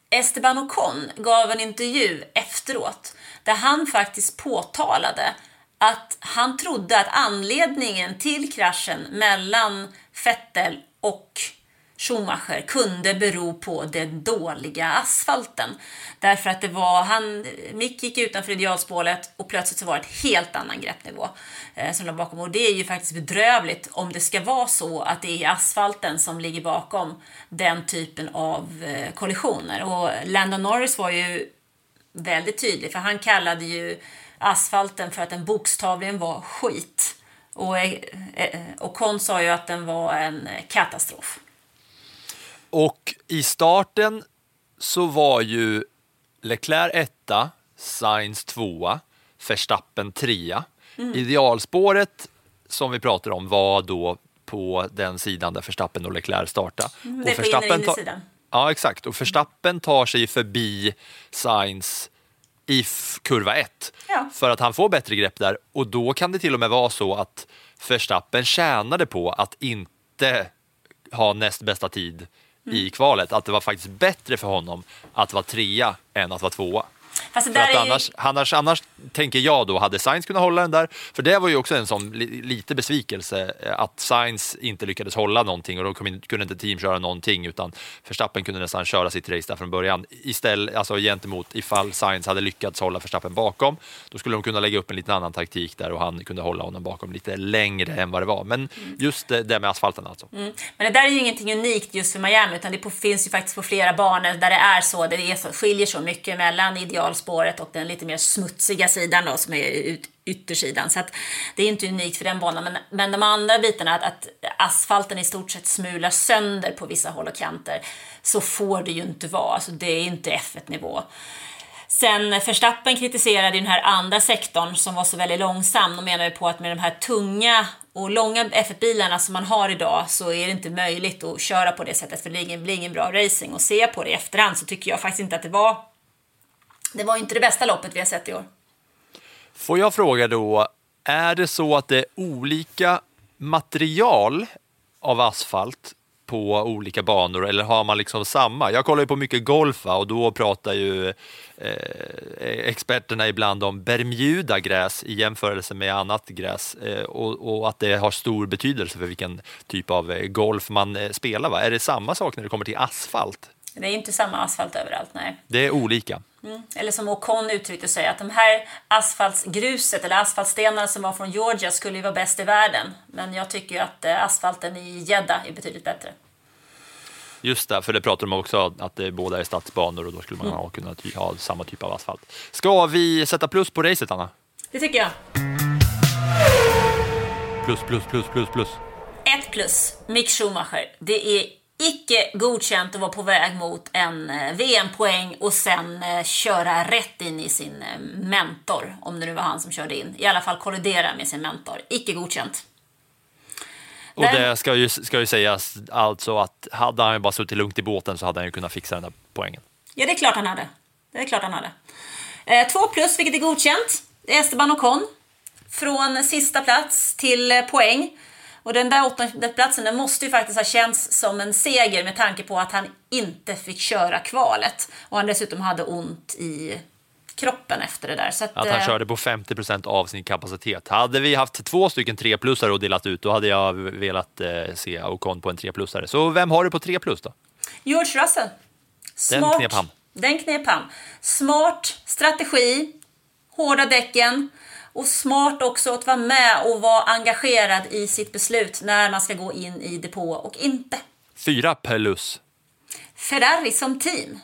Speaker 3: Esteban Ocon gav en intervju efteråt där han faktiskt påtalade att han trodde att anledningen till kraschen mellan Vettel och Schumacher kunde bero på den dåliga asfalten. Därför att det var, han, Mick gick utanför idealspåret och plötsligt så var det ett helt annan greppnivå eh, som låg bakom. Och det är ju faktiskt bedrövligt om det ska vara så att det är asfalten som ligger bakom den typen av eh, kollisioner. Och Landon Norris var ju väldigt tydlig för han kallade ju asfalten för att den bokstavligen var skit. Och, eh, eh, och Con sa ju att den var en eh, katastrof.
Speaker 2: Och i starten så var ju Leclerc etta, Sainz tvåa, Verstappen trea. Idealspåret som vi pratar om var då på den sidan där Verstappen och Leclerc startade.
Speaker 3: det
Speaker 2: och
Speaker 3: inne-
Speaker 2: tar-. Ja, exakt. Och Verstappen tar sig förbi Sainz i kurva 1
Speaker 3: Ja.
Speaker 2: för att han får bättre grepp där. Och då kan det till och med vara så att Verstappen tjänade på att inte ha näst bästa tid
Speaker 3: Mm.
Speaker 2: i kvalet. Att det var faktiskt bättre för honom att vara trea än att vara tvåa.
Speaker 3: Fast
Speaker 2: För att
Speaker 3: ju,
Speaker 2: annars, annars, annars tänker jag då, hade Sainz kunnat hålla den där? För det var ju också en sån li, lite besvikelse eh, att Sainz inte lyckades hålla någonting och då kunde inte team köra någonting utan Verstappen kunde nästan köra sitt race där från början. Istället, alltså gentemot ifall Sainz hade lyckats hålla Verstappen bakom, då skulle de kunna lägga upp en liten annan taktik där och han kunde hålla honom bakom lite längre än vad det var. Men just det, det med asfalten alltså.
Speaker 3: men det där är ju ingenting unikt just för Miami utan det finns ju faktiskt på flera banor där det är så. Det är så, skiljer så mycket mellan specialspåret och den lite mer smutsiga sidan då som är ut, yttersidan. Så att det är inte unikt för den banan. Men, men de andra bitarna, att, att asfalten i stort sett smular sönder på vissa håll och kanter, så får det ju inte vara. Alltså det är inte F1-nivå. Sen Verstappen kritiserade den här andra sektorn som var så väldigt långsam och menade på att med de här tunga och långa F1-bilarna som man har idag så är det inte möjligt att köra på det sättet för det blir ingen, blir ingen bra racing. Och ser jag på det i efterhand så tycker jag faktiskt inte att det var det var inte det bästa loppet vi har sett i år.
Speaker 2: Får jag fråga då, är det så att det är olika material av asfalt på olika banor eller har man liksom samma? Jag kollar ju på mycket golf och då pratar ju eh, experterna ibland om Bermuda-gräs i jämförelse med annat gräs eh, och, och, att det har stor betydelse för vilken typ av eh, golf man eh, spelar. Va? Är det samma sak när det kommer till asfalt?
Speaker 3: Det är inte samma asfalt överallt, nej.
Speaker 2: Det är olika.
Speaker 3: Mm. Eller som Ocon uttryckte sig, att de här asfaltsgruset eller asfaltstenarna som var från Georgia skulle ju vara bäst i världen. Men jag tycker ju att eh, asfalten i Jeddah är betydligt bättre.
Speaker 2: Just det, för det pratar de också att det båda är stadsbanor och då skulle man ha kunnat ha samma typ av asfalt. Ska vi sätta plus på racet, Anna?
Speaker 3: Det tycker jag.
Speaker 2: Plus, plus, plus, plus, plus.
Speaker 3: Ett plus, Mick Schumacher. Det är icke godkänt att vara på väg mot en eh, VM-poäng och sen eh, köra rätt in i sin eh, mentor, om det nu var han som körde in. I alla fall kollidera med sin mentor. Icke godkänt.
Speaker 2: Och det ska ju, ska ju sägas alltså att hade han bara suttit lugnt i båten så hade han ju kunnat fixa den där poängen.
Speaker 3: Ja, det är klart han hade. Det är klart han hade. Eh, två plus, vilket är godkänt. Det är Esteban Ocon. Från sista plats till poäng. Och den där åttonde platsen den måste ju faktiskt ha känts som en seger med tanke på att han inte fick köra kvalet. Och han dessutom hade ont i kroppen efter det där. Så att,
Speaker 2: Att han
Speaker 3: eh,
Speaker 2: körde på 50 procent av sin kapacitet. Hade vi haft två stycken treplussare och delat ut, då hade jag velat eh, se Ocon på en treplussare. Så vem har du på tre plus då?
Speaker 3: George Russell.
Speaker 2: Den knep han.
Speaker 3: Den knep han. Smart strategi, hårda däcken och smart också att vara med och vara engagerad i sitt beslut när man ska gå in i depå och inte.
Speaker 2: Fyra plus.
Speaker 3: Ferrari som team.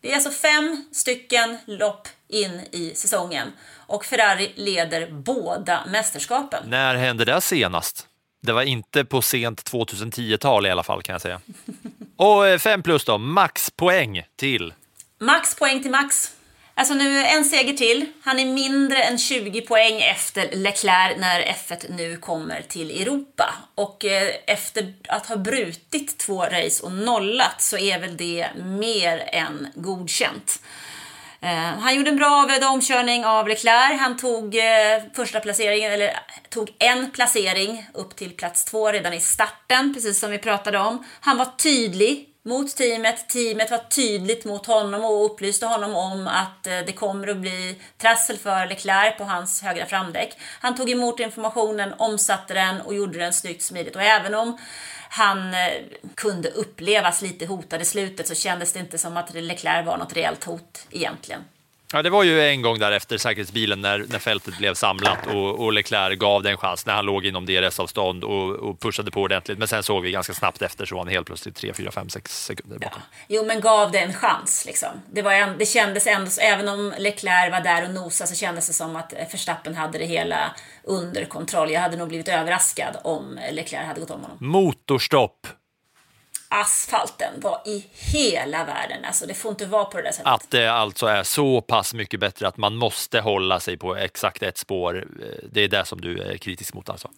Speaker 3: Det är alltså fem stycken lopp in i säsongen och Ferrari leder båda mästerskapen.
Speaker 2: När hände det senast? Det var inte på sent 2010-tal i alla fall kan jag säga. Och eh, fem plus då, maxpoäng till.
Speaker 3: Max poäng till Max. Alltså nu en seger till. Han är mindre än 20 poäng efter Leclerc när F1 nu kommer till Europa. Och eh, efter att ha brutit två race och nollat så är väl det mer än godkänt. Eh, han gjorde en bra avvägd omkörning av Leclerc. Han tog eh, första placeringen, eller tog en placering upp till plats två redan i starten, precis som vi pratade om. Han var tydlig mot teamet. Teamet var tydligt mot honom och upplyste honom om att eh, det kommer att bli trassel för Leclerc på hans högra framdäck. Han tog emot informationen, omsatte den och gjorde den snyggt smidigt. Och även om han eh, kunde upplevas lite hotad i slutet så kändes det inte som att Leclerc var något reellt hot egentligen.
Speaker 2: Ja, det var ju en gång där efter säkerhetsbilen när, när fältet blev samlat och, och Leclerc gav den chans när han låg inom DRS-avstånd och, och pushade på ordentligt. Men sen såg vi ganska snabbt efter så var han helt plötsligt 3, 4, 5, 6 sekunder bakom.
Speaker 3: Jo, men gav det en chans. Liksom. Det, var en, det kändes ändå, även om Leclerc var där och nosade så kändes det som att Verstappen hade det hela under kontroll. Jag hade nog blivit överraskad om Leclerc hade gått om honom.
Speaker 2: Motorstopp!
Speaker 3: Asfalten var i hela världen. Alltså, det får inte vara på det där sättet.
Speaker 2: Att det alltså är så pass mycket bättre att man måste hålla sig på exakt ett spår. eh, Det är det som du är kritisk mot alltså?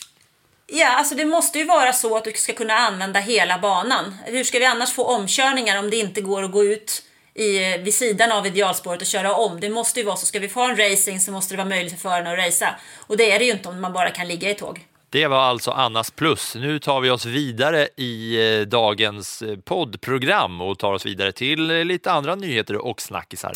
Speaker 3: Ja, alltså det måste ju vara så att du ska kunna använda hela banan. Hur ska vi annars få omkörningar om det inte går att gå ut i, vid sidan av idealspåret och köra om? Det måste ju vara så. Ska vi få en racing så måste det vara möjligt för förarna att racea. Och det är det ju inte om man bara kan ligga i tåg.
Speaker 2: Det var alltså Annas plus. Nu tar vi oss vidare i eh, dagens eh, poddprogram och tar oss vidare till eh, lite andra nyheter och snackisar.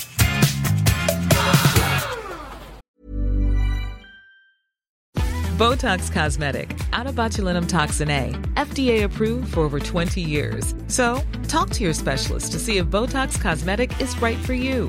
Speaker 4: Botox Cosmetic, Autobotulinum toxin A, FDA approved for over 20 years. So, talk to your specialist to see if Botox Cosmetic is right for you.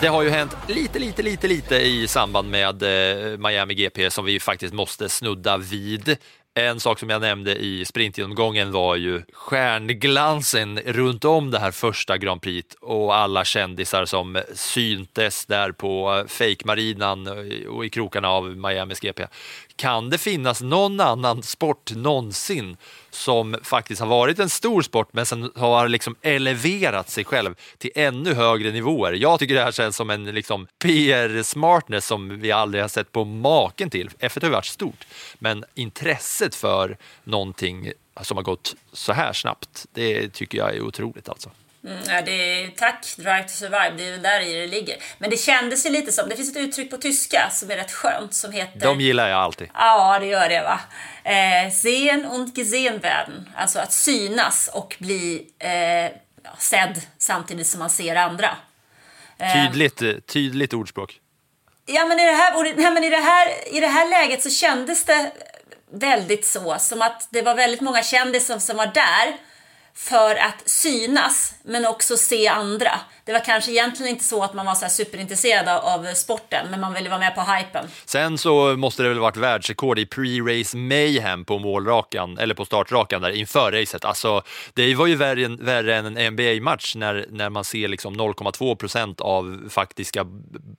Speaker 2: Det har ju hänt lite, lite, lite, lite i samband med eh, Miami GP som vi faktiskt måste snudda vid. En sak som jag nämnde i sprintgenomgången var ju stjärnglansen runt om det här första Grand Prix och alla kändisar som syntes där på eh, fake-marinan eh, och i krokarna av Miamis GP. Kan det finnas någon annan sport någonsin som faktiskt har varit en stor sport men sen har liksom eleverat sig själv till ännu högre nivåer. Jag tycker det här känns som en liksom PR-smartness som vi aldrig har sett på maken till. F1 har varit stort, men intresset för någonting som har gått så här snabbt, det tycker jag är otroligt alltså.
Speaker 3: Mm, ja, det är, tack Drive to Survive, det är väl där i det ligger. Men det kändes ju lite som, det finns ett uttryck på tyska som är rätt skönt som heter...
Speaker 2: De gillar jag alltid.
Speaker 3: Ja, det gör det va. Eh, sehen und gesehen werden. Alltså att synas och bli eh, sedd samtidigt som man ser andra.
Speaker 2: Tydligt, eh, tydligt ordspråk.
Speaker 3: Ja, men, i det, här, nej, men i, det här, i det här läget så kändes det väldigt så, som att det var väldigt många kändisar som var där för att synas, men också se andra. Det var kanske egentligen inte så att man var så superintresserad av sporten, men man ville vara med på hypen.
Speaker 2: Sen så måste det väl varit världsrekord i pre-race mayhem på målrakan, eller på startrakan där inför racet. Alltså, det var ju värre, värre än en NBA-match när, när man ser liksom 0,2 procent av faktiska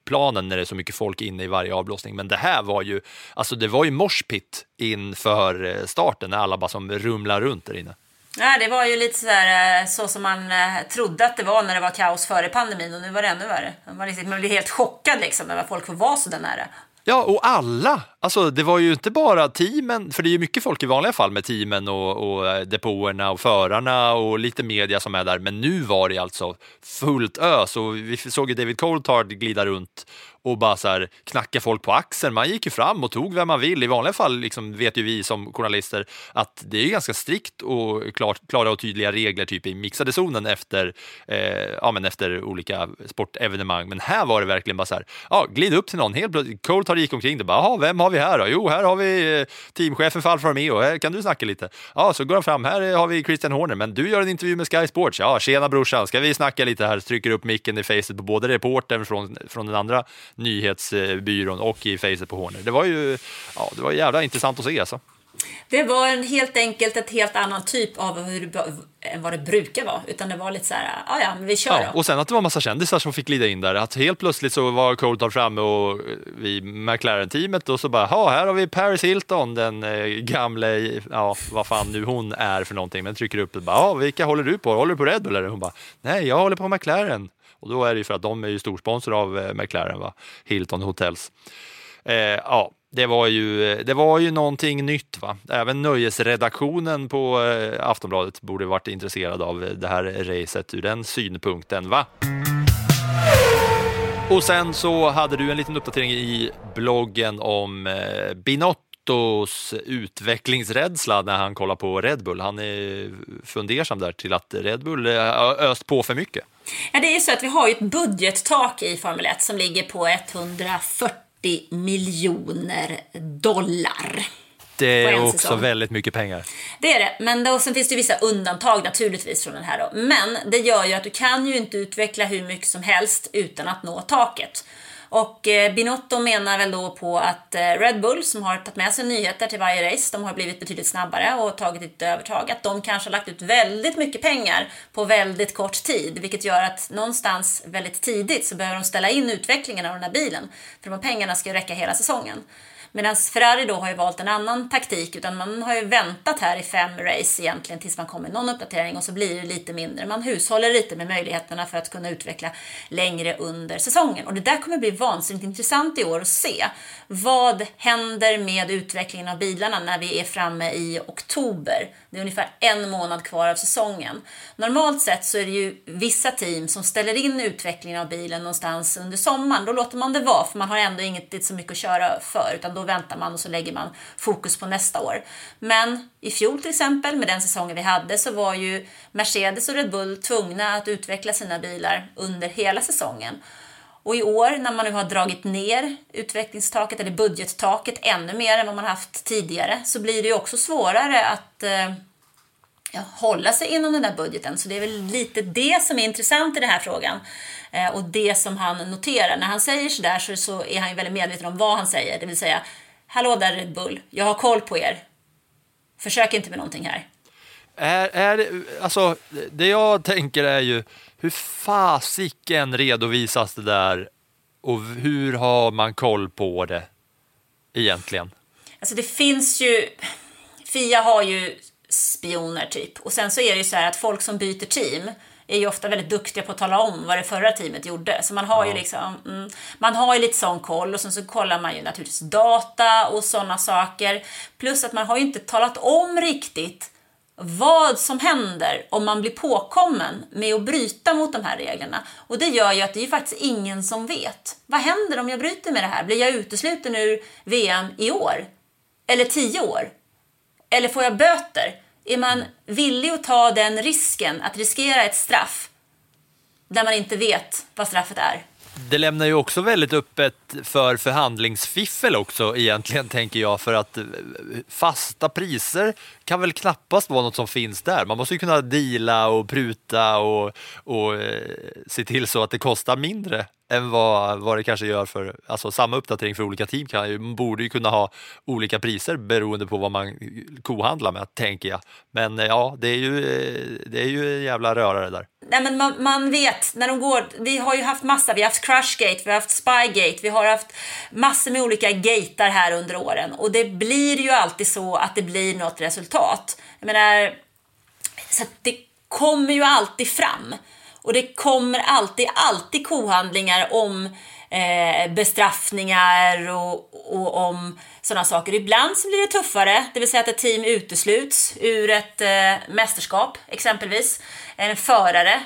Speaker 2: planen när det är så mycket folk inne i varje avblåsning. Men det här var ju, alltså det var ju morspit inför eh, starten när alla bara som rumlar runt där inne.
Speaker 3: Ja, det var ju lite sådär eh, så som man eh, trodde att det var när det var kaos före pandemin och nu var det ännu värre. Man, liksom, man blev helt chockad liksom över att folk får vara så där nära.
Speaker 2: Ja, och alla! Alltså, det var ju inte bara teamen, för det är ju mycket folk i vanliga fall med teamen och, och eh, depåerna och förarna och lite media som är där, men nu var det alltså fullt ös och vi såg ju David Coulthard glida runt och bara så här, knacka folk på axeln. Man gick ju fram och tog vem man vill. I vanliga fall liksom vet ju vi som journalister att det är ganska strikt och klart, klara och tydliga regler typ i mixade zonen efter, eh, ja, men efter olika sportevenemang. Men här var det verkligen bara så här, ja, glid upp till någon. Helt plötsligt, Coulthard gick omkring det bara, vem har vi här då? Jo, här har vi eh, teamchefen för Alfa Romeo. Här kan du snacka lite? Ja, så går han fram. Här eh, har vi Christian Horner, men du gör en intervju med Sky Sports. Ja, tjena brorsan, ska vi snacka lite här? Trycker upp micken i facet på både reportern från, från den andra nyhetsbyrån och i facet på Horner. Det var ju ja, det var jävla intressant att se alltså.
Speaker 3: Det var en, helt enkelt ett helt annan typ av hur än vad det brukar vara. Utan det var lite så här, ja ja, men vi kör
Speaker 2: ja, Och sen att det var massa kändisar som fick glida in där. Att helt plötsligt så var Coulthard framme och vi McLaren-teamet och så bara, ja här har vi Paris Hilton, den eh, gamle, ja vad fan nu hon är för någonting. Men trycker upp och bara, ja vilka håller du på? Håller du på Red Bull eller? Hon bara, nej jag håller på McLaren. Och då är det ju för att de är ju storsponsor av eh, McLaren, va? Hilton Hotels. Eh, ja, det var, ju, eh, det var ju någonting nytt. Va? Även nöjesredaktionen på eh, Aftonbladet borde varit intresserad av eh, det här racet ur den synpunkten. va? Och sen så hade du en liten uppdatering i bloggen om eh, Binottos utvecklingsrädsla när han kollar på Red Bull. Han är fundersam där till att Red Bull har öst på för mycket.
Speaker 3: Ja, det är ju så att vi har ett budgettak i Formel 1 som ligger på 140 miljoner dollar.
Speaker 2: Det är också väldigt mycket pengar.
Speaker 3: Det är det, men då, sen finns det vissa undantag naturligtvis från den här då. Men det gör ju att du kan ju inte utveckla hur mycket som helst utan att nå taket. Och eh, Binotto menar väl då på att eh, Red Bull, som har tagit med sig nyheter till varje race, de har blivit betydligt snabbare och tagit ett övertag, att de kanske har lagt ut väldigt mycket pengar på väldigt kort tid, vilket gör att någonstans väldigt tidigt så behöver de ställa in utvecklingen av den här bilen, för de här pengarna ska ju räcka hela säsongen. Medan Ferrari då har ju valt en annan taktik, utan man har ju väntat här i fem race egentligen tills man kommer någon uppdatering och så blir det lite mindre. Man hushåller lite med möjligheterna för att kunna utveckla längre under säsongen. Och det där kommer bli vansinnigt intressant i år att se. Vad händer med utvecklingen av bilarna när vi är framme i oktober? Det är ungefär en månad kvar av säsongen. Normalt sett så är det ju vissa team som ställer in utvecklingen av bilen någonstans under sommaren. Då låter man det vara, för man har ändå inte så mycket att köra för, utan då väntar man och så lägger man fokus på nästa år. Men i fjol till exempel, med den säsongen vi hade, så var ju Mercedes och Red Bull tvungna att utveckla sina bilar under hela säsongen. Och i år när man nu har dragit ner utvecklingstaket eller budgettaket ännu mer än vad man haft tidigare så blir det ju också svårare att eh, hålla sig inom den där budgeten. Så det är väl lite det som är intressant i den här frågan. Eh, och det som han noterar. När han säger sådär så, så är han ju väldigt medveten om vad han säger. Det vill säga, hallå där Red Bull, jag har koll på er. Försök inte med någonting här.
Speaker 2: Är, är alltså, det jag tänker är ju, hur fasiken redovisas det där och hur har man koll på det egentligen?
Speaker 3: Alltså det finns ju, Fia har ju spioner typ. Och sen så är det ju så här att folk som byter team är ju ofta väldigt duktiga på att tala om vad det förra teamet gjorde. Så man har ju liksom, mm, man har ju lite sån koll och sen så kollar man ju naturligtvis data och sådana saker. Plus att man har ju inte talat om riktigt vad som händer om man blir påkommen med att bryta mot de här reglerna. Och det gör ju att det är faktiskt ingen som vet. Vad händer om jag bryter med det här? Blir jag utesluten ur VM i år? Eller tio år? Eller får jag böter? Är man villig att ta den risken, att riskera ett straff, där man inte vet vad straffet är?
Speaker 2: Det lämnar ju också väldigt öppet för förhandlingsfiffel också egentligen, tänker jag, för att eh, fasta priser kan väl knappast vara något som finns där. Man måste ju kunna deala och pruta och, och eh, se till så att det kostar mindre än vad, vad det kanske gör för, alltså samma uppdatering för olika team kan ju, borde ju kunna ha olika priser beroende på vad man kohandlar med, tänker jag. Men eh, ja, det är ju, det är ju en jävla rörare där.
Speaker 3: Nej, men man, man, vet när de går. Vi har ju haft massa. Vi har haft Crushgate, vi har haft Spygate, vi har haft massor med olika gatar här under åren och det blir ju alltid så att det blir något resultat. Jag menar, så det kommer ju alltid fram och det kommer alltid, alltid kohandlingar om eh, bestraffningar och, och om sådana saker. Ibland så blir det tuffare, det vill säga att ett team utesluts ur ett eh, mästerskap exempelvis. En förare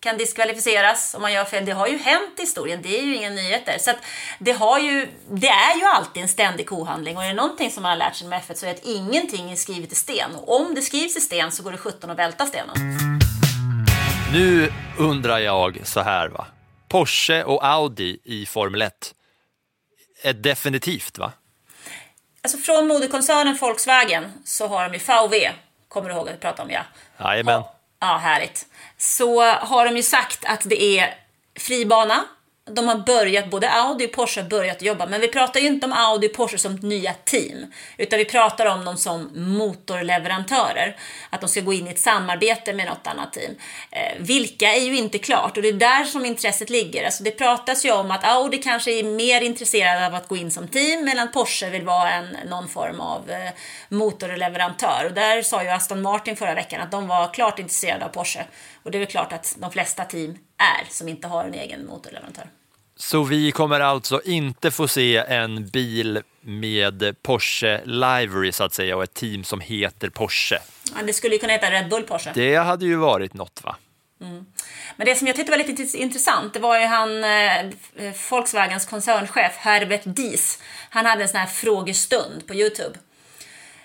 Speaker 3: kan diskvalificeras om man gör fel. Det har ju hänt i historien, det är ju inga nyheter. Så det, har ju, det är ju alltid en ständig kohandling och är det någonting som man har lärt sig med F1 så är det att ingenting är skrivet i sten. Och om det skrivs i sten så går det 17 att välta stenen.
Speaker 2: Nu undrar jag så här va. Porsche och Audi i Formel 1 är definitivt va?
Speaker 3: Alltså från moderkoncernen Volkswagen så har de ju VW, kommer du ihåg att vi pratade om ja?
Speaker 2: Jajamän.
Speaker 3: Ja, härligt. Så har de ju sagt att det är fribana de har börjat, både Audi och Porsche har börjat jobba, men vi pratar ju inte om Audi och Porsche som nya team, utan vi pratar om dem som motorleverantörer. Att de ska gå in i ett samarbete med något annat team. Eh, vilka är ju inte klart och det är där som intresset ligger. Alltså det pratas ju om att Audi kanske är mer intresserad av att gå in som team, medan Porsche vill vara en, någon form av eh, motorleverantör. Och där sa ju Aston Martin förra veckan att de var klart intresserade av Porsche. Och det är väl klart att de flesta team är som inte har en egen motorleverantör.
Speaker 2: Så vi kommer alltså inte få se en bil med Porsche livery så att säga och ett team som heter Porsche.
Speaker 3: Ja, det skulle ju kunna heta Red Bull Porsche.
Speaker 2: Det hade ju varit något va?
Speaker 3: Mm. Men det som jag tyckte var lite intressant, det var ju han, eh, Volkswagens koncernchef Herbert Dies. Han hade en sån här frågestund på Youtube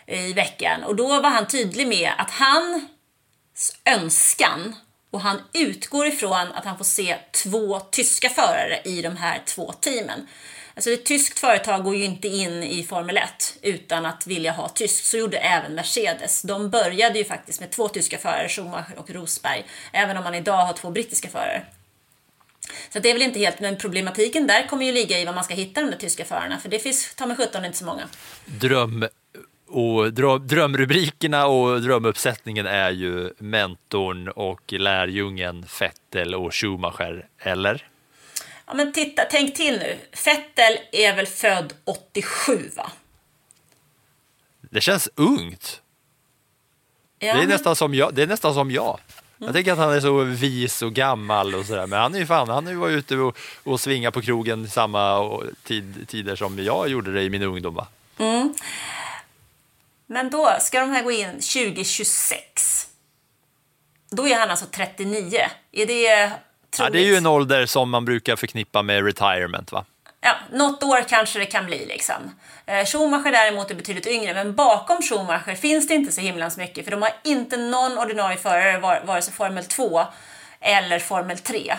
Speaker 3: i veckan och då var han tydlig med att hans önskan och han utgår ifrån att han får se två tyska förare i de här två teamen. Alltså ett tyskt företag går ju inte in i Formel 1 utan att vilja ha tyskt. Så gjorde även Mercedes. De började ju faktiskt med två tyska förare, Schumacher och Rosberg, även om man idag har två brittiska förare. Så det är väl inte helt, men problematiken där kommer ju ligga i var man ska hitta de där tyska förarna, för det finns ta mig sjutton inte så många.
Speaker 2: Dröm och drömrubrikerna och drömuppsättningen är ju mentorn och lärjungen Fettel och Schumacher, eller?
Speaker 3: Ja, men titta, tänk till nu. Fettel är väl född 87, va?
Speaker 2: Det känns ungt. Ja, det, är men... nästan som jag. det är nästan som jag. Jag mm. tänker att han är så vis och gammal och sådär, men han är ju fan, han varit ute och, och svinga på krogen samma tid, tider som jag gjorde det i min ungdom. Va?
Speaker 3: Mm. Men då ska de här gå in 2026. Då är han alltså 39. Är det troligt?
Speaker 2: Ja, det är ju en ålder som man brukar förknippa med retirement va?
Speaker 3: Ja, något år kanske det kan bli liksom. Eh, Schumacher däremot är betydligt yngre, men bakom Schumacher finns det inte så himlans mycket, för de har inte någon ordinarie förare, vare sig Formel 2 eller Formel 3.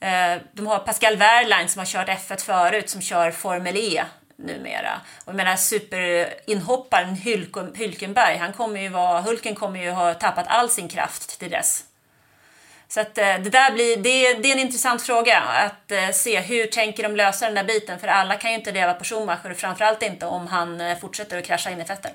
Speaker 3: Eh, de har Pascal Wehrlein som har kört F1 förut, som kör Formel E numera. Och jag menar superinhopparen Hylken- Hylkenberg, han kommer ju vara, Hulken kommer ju ha tappat all sin kraft till dess. Så att eh, det där blir, det, det är en intressant fråga att eh, se hur tänker de lösa den där biten för alla kan ju inte leva på Schumacher och framförallt inte om han eh, fortsätter att krascha in i fetter.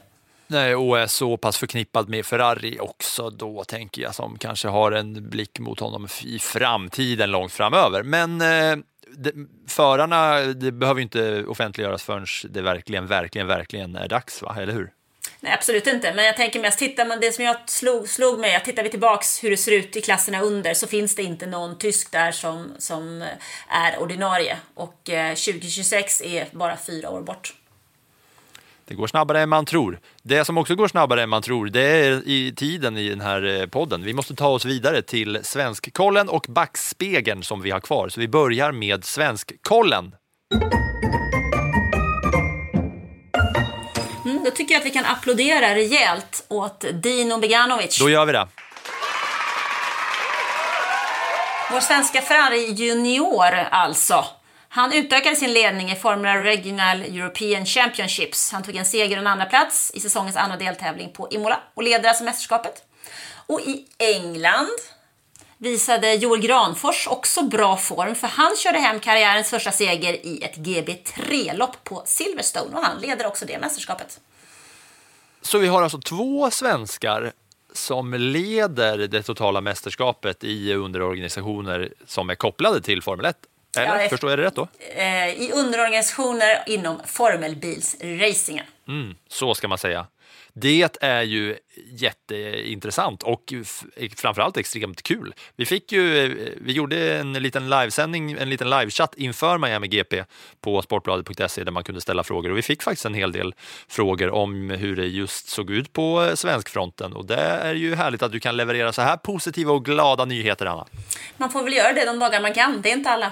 Speaker 2: Nej, och är så pass förknippad med Ferrari också då, tänker jag, som kanske har en blick mot honom i framtiden långt framöver. Men eh, det, förarna, det behöver ju inte offentliggöras förrän det verkligen, verkligen, verkligen är dags, va? eller hur?
Speaker 3: Nej, absolut inte. Men jag tänker mest, tittar man, det som jag slog, slog mig, att tittar vi tillbaks hur det ser ut i klasserna under så finns det inte någon tysk där som, som är ordinarie. Och eh, 2026 är bara fyra år bort.
Speaker 2: Det går snabbare än man tror. Det som också går snabbare än man tror, det är i tiden i den här eh, podden. Vi måste ta oss vidare till Svenskkollen och Backspegeln som vi har kvar. Så vi börjar med Svenskkollen.
Speaker 3: Mm, då tycker jag att vi kan applådera rejält åt Dino Beganovic.
Speaker 2: Då gör vi det.
Speaker 3: Vår svenska Ferrari Junior alltså. Han utökade sin ledning i Formula Regional European Championships. Han tog en seger och en andra plats i säsongens andra deltävling på Imola och leder alltså mästerskapet. Och i England visade Joel Granfors också bra form för han körde hem karriärens första seger i ett GB3-lopp på Silverstone och han leder också det mästerskapet.
Speaker 2: Så vi har alltså två svenskar som leder det totala mästerskapet i underorganisationer som är kopplade till Formel 1. Eller?
Speaker 3: Ja,
Speaker 2: Förstår jag det rätt då?
Speaker 3: Eh, I underorganisationer inom formelbilsracingen.
Speaker 2: Mm, så ska man säga. Det är ju jätteintressant och framförallt extremt kul. Vi fick ju, eh, vi gjorde en liten livesändning, en liten livechatt inför Miami GP på sportbladet.se där man kunde ställa frågor och vi fick faktiskt en hel del frågor om hur det just såg ut på eh, svenskfronten och det är ju härligt att du kan leverera så här positiva och glada nyheter, Anna.
Speaker 3: Man får väl göra det de dagar man kan, det är inte alla.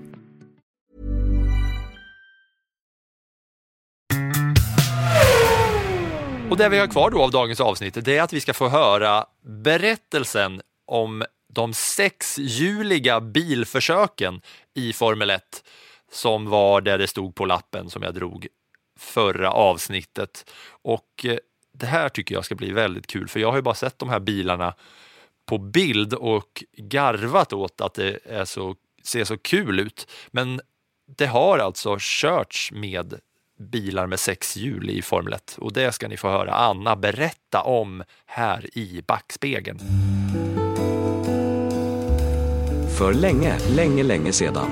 Speaker 2: Och det vi har kvar då av dagens avsnitt det är att vi ska få höra berättelsen om de sexhjuliga bilförsöken i Formel 1 som var där det stod på lappen som jag drog förra avsnittet. Och eh, det här tycker jag ska bli väldigt kul för jag har ju bara sett de här bilarna på bild och garvat åt att det är så, ser så kul ut. Men det har alltså körts med bilar med sex hjul i Formel 1 och det ska ni få höra Anna berätta om här i backspegeln.
Speaker 5: För länge, länge, länge sedan.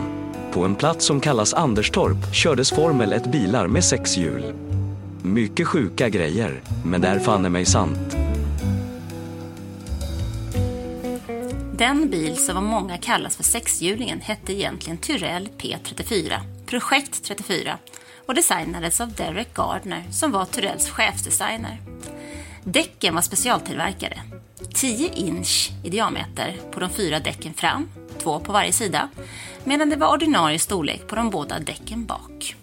Speaker 5: På en plats som kallas Anderstorp kördes Formel 1 bilar med sex hjul. Mycket sjuka grejer, men det är fan mig sant.
Speaker 3: Den bil som av många kallas för sexhjulingen hette egentligen Tyrrell P34, Projekt 34 och designades av Derek Gardner som var Turells chefsdesigner. Däcken var specialtillverkade. 10 inch i diameter på de fyra däcken fram, två på varje sida, medan det var ordinarie storlek på de båda däcken bak.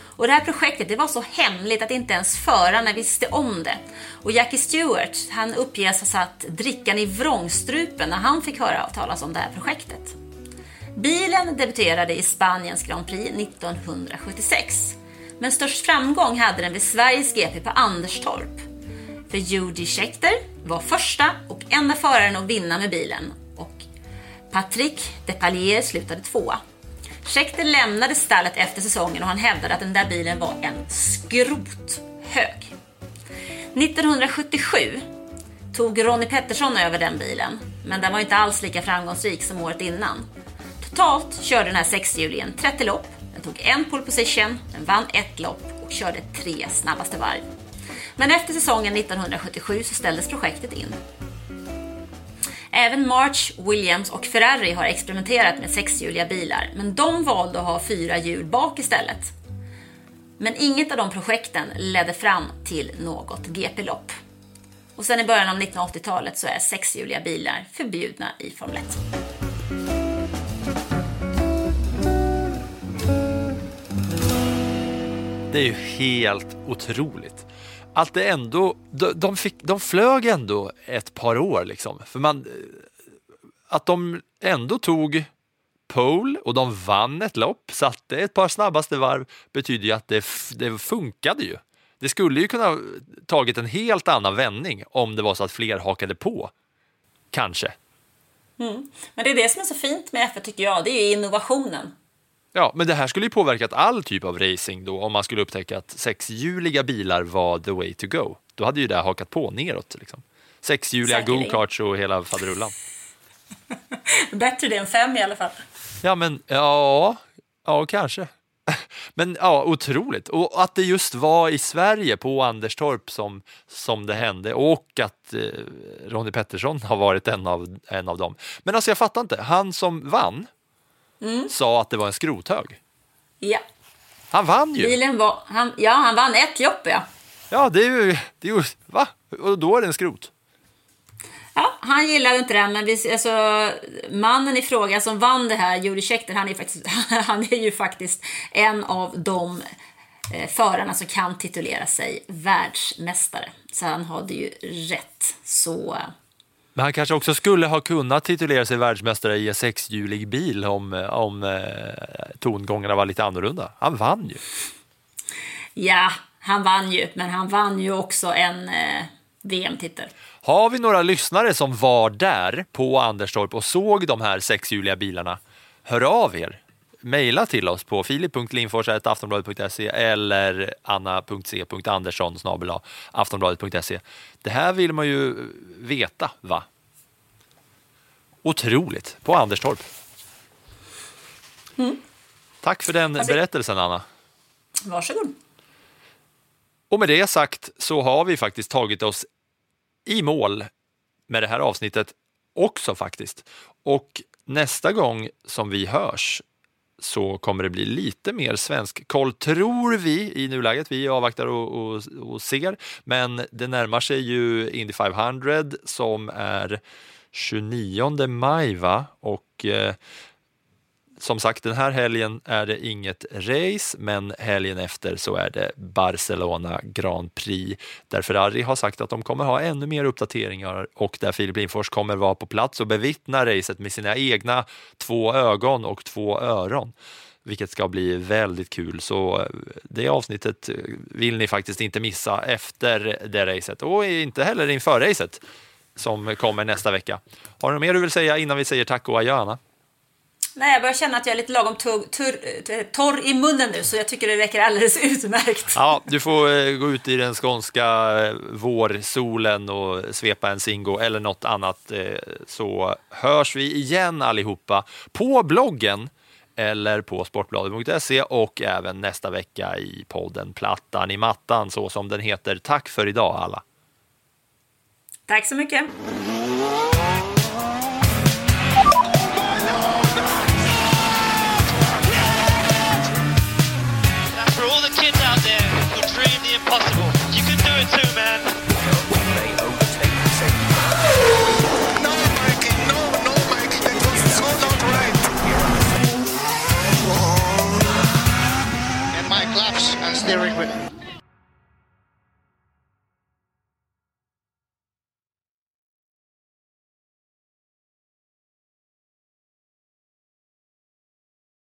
Speaker 3: Och det här projektet det var så hemligt att inte ens förarna visste om det. Och Jackie Stewart han uppges ha satt drickan i vrångstrupen när han fick höra talas om det här projektet. Bilen debuterade i Spaniens Grand Prix 1976. Men störst framgång hade den vid Sveriges GP på Anderstorp. För Judy Schechter var första och enda föraren att vinna med bilen och Patrick Depalier slutade tvåa. Schechter lämnade stallet efter säsongen och han hävdade att den där bilen var en skrothög. 1977 tog Ronnie Pettersson över den bilen, men den var inte alls lika framgångsrik som året innan. Totalt körde den här sexhjulingen 30 lopp, den tog en pole position, den vann ett lopp och körde tre snabbaste varv. Men efter säsongen 1977 så ställdes projektet in. Även March, Williams och Ferrari har experimenterat med sexhjuliga bilar, men de valde att ha fyra hjul bak istället. Men inget av de projekten ledde fram till något GP-lopp. Och sen i början av 1980-talet så är sexhjuliga bilar förbjudna i Formel 1.
Speaker 2: Det är ju helt otroligt. Att det ändå, de, de, fick, de flög ändå ett par år liksom. För man, eh, att de ändå tog pole och de vann ett lopp, satte ett par snabbaste varv, betyder ju att det, det funkade ju. Det skulle ju kunna tagit en helt annan vändning om det var så att fler hakade på. Kanske.
Speaker 3: Mm. Men det är det som är så fint med F1 tycker jag, det är innovationen.
Speaker 2: Ja, men det här skulle ju påverkat all typ av racing då om man skulle upptäcka att sexhjuliga bilar var the way to go. Då hade ju det hakat på neråt. Liksom. Sexhjuliga go-karts och hela faderullan.
Speaker 3: Bättre det än fem i alla fall.
Speaker 2: Ja, men ja, ja kanske. Men ja, otroligt. Och att det just var i Sverige på Anderstorp som, som det hände och att eh, Ronnie Pettersson har varit en av, en av dem. Men alltså jag fattar inte, han som vann sa att det var en skrothög.
Speaker 3: Ja,
Speaker 2: Han vann ju!
Speaker 3: bilen var, han, ja, han vann ett lopp ja.
Speaker 2: Ja, det är ju, det är ju va? Och då är det en skrot.
Speaker 3: Ja, han gillade inte den, men vi, alltså, mannen i fråga som vann det här, Juri Schechter, han är, faktiskt, han är ju faktiskt en av de eh, förarna som kan titulera sig världsmästare. Så han hade ju rätt. Så
Speaker 2: Men han kanske också skulle ha kunnat titulera sig världsmästare i en sexhjulig bil om, om eh, tongångarna var lite annorlunda. Han vann ju.
Speaker 3: ja, han vann ju, men han vann ju också en eh, VM-titel.
Speaker 2: Har vi några lyssnare som var där på Anderstorp och såg de här sexhjuliga bilarna? Hör av er. Mejla till oss på filip.lindfors.aftonbladet.se eller anna.c.andersson aftonbladet.se. Det här vill man ju veta, va? Otroligt, på Anderstorp. Tack för den
Speaker 3: Alltså-
Speaker 2: berättelsen, Anna.
Speaker 3: Varsågod.
Speaker 2: Och med det sagt så har vi faktiskt tagit oss i mål med det här avsnittet också faktiskt. Och nästa gång som vi hörs så kommer det bli lite mer svensk koll, tror vi i nuläget. Vi avvaktar och, och, och ser, men det närmar sig ju Indy 500 som är 29 maj, va? Och eh, som sagt, den här helgen är det inget race, men helgen efter så är det Barcelona Grand Prix där Ferrari har sagt att de kommer ha ännu mer uppdateringar och där Filip Lindfors kommer vara på plats och bevittna racet med sina egna två ögon och två öron vilket ska bli väldigt kul. Så eh, det avsnittet eh, vill ni faktiskt inte missa efter det racet och inte heller inför racet som kommer nästa vecka. Har du något mer du vill säga innan vi säger tack och adjö, Anna?
Speaker 3: Nej, jag börjar känna att jag är lite lagom tur, tur, eh, torr i munnen nu, så jag tycker det räcker alldeles utmärkt.
Speaker 2: Ja, du får eh, gå ut i den skånska eh, vårsolen och svepa en Singo eller något annat så hörs vi igen allihopa på bloggen eller på sportbladet.se och även nästa vecka i podden Plattan i mattan så som den heter. Tack för idag alla!
Speaker 3: Tack så mycket.
Speaker 1: You can do it too, man.
Speaker 6: No, Mikey, no, no, Mikey, right.
Speaker 7: and my gloves and steering wheel.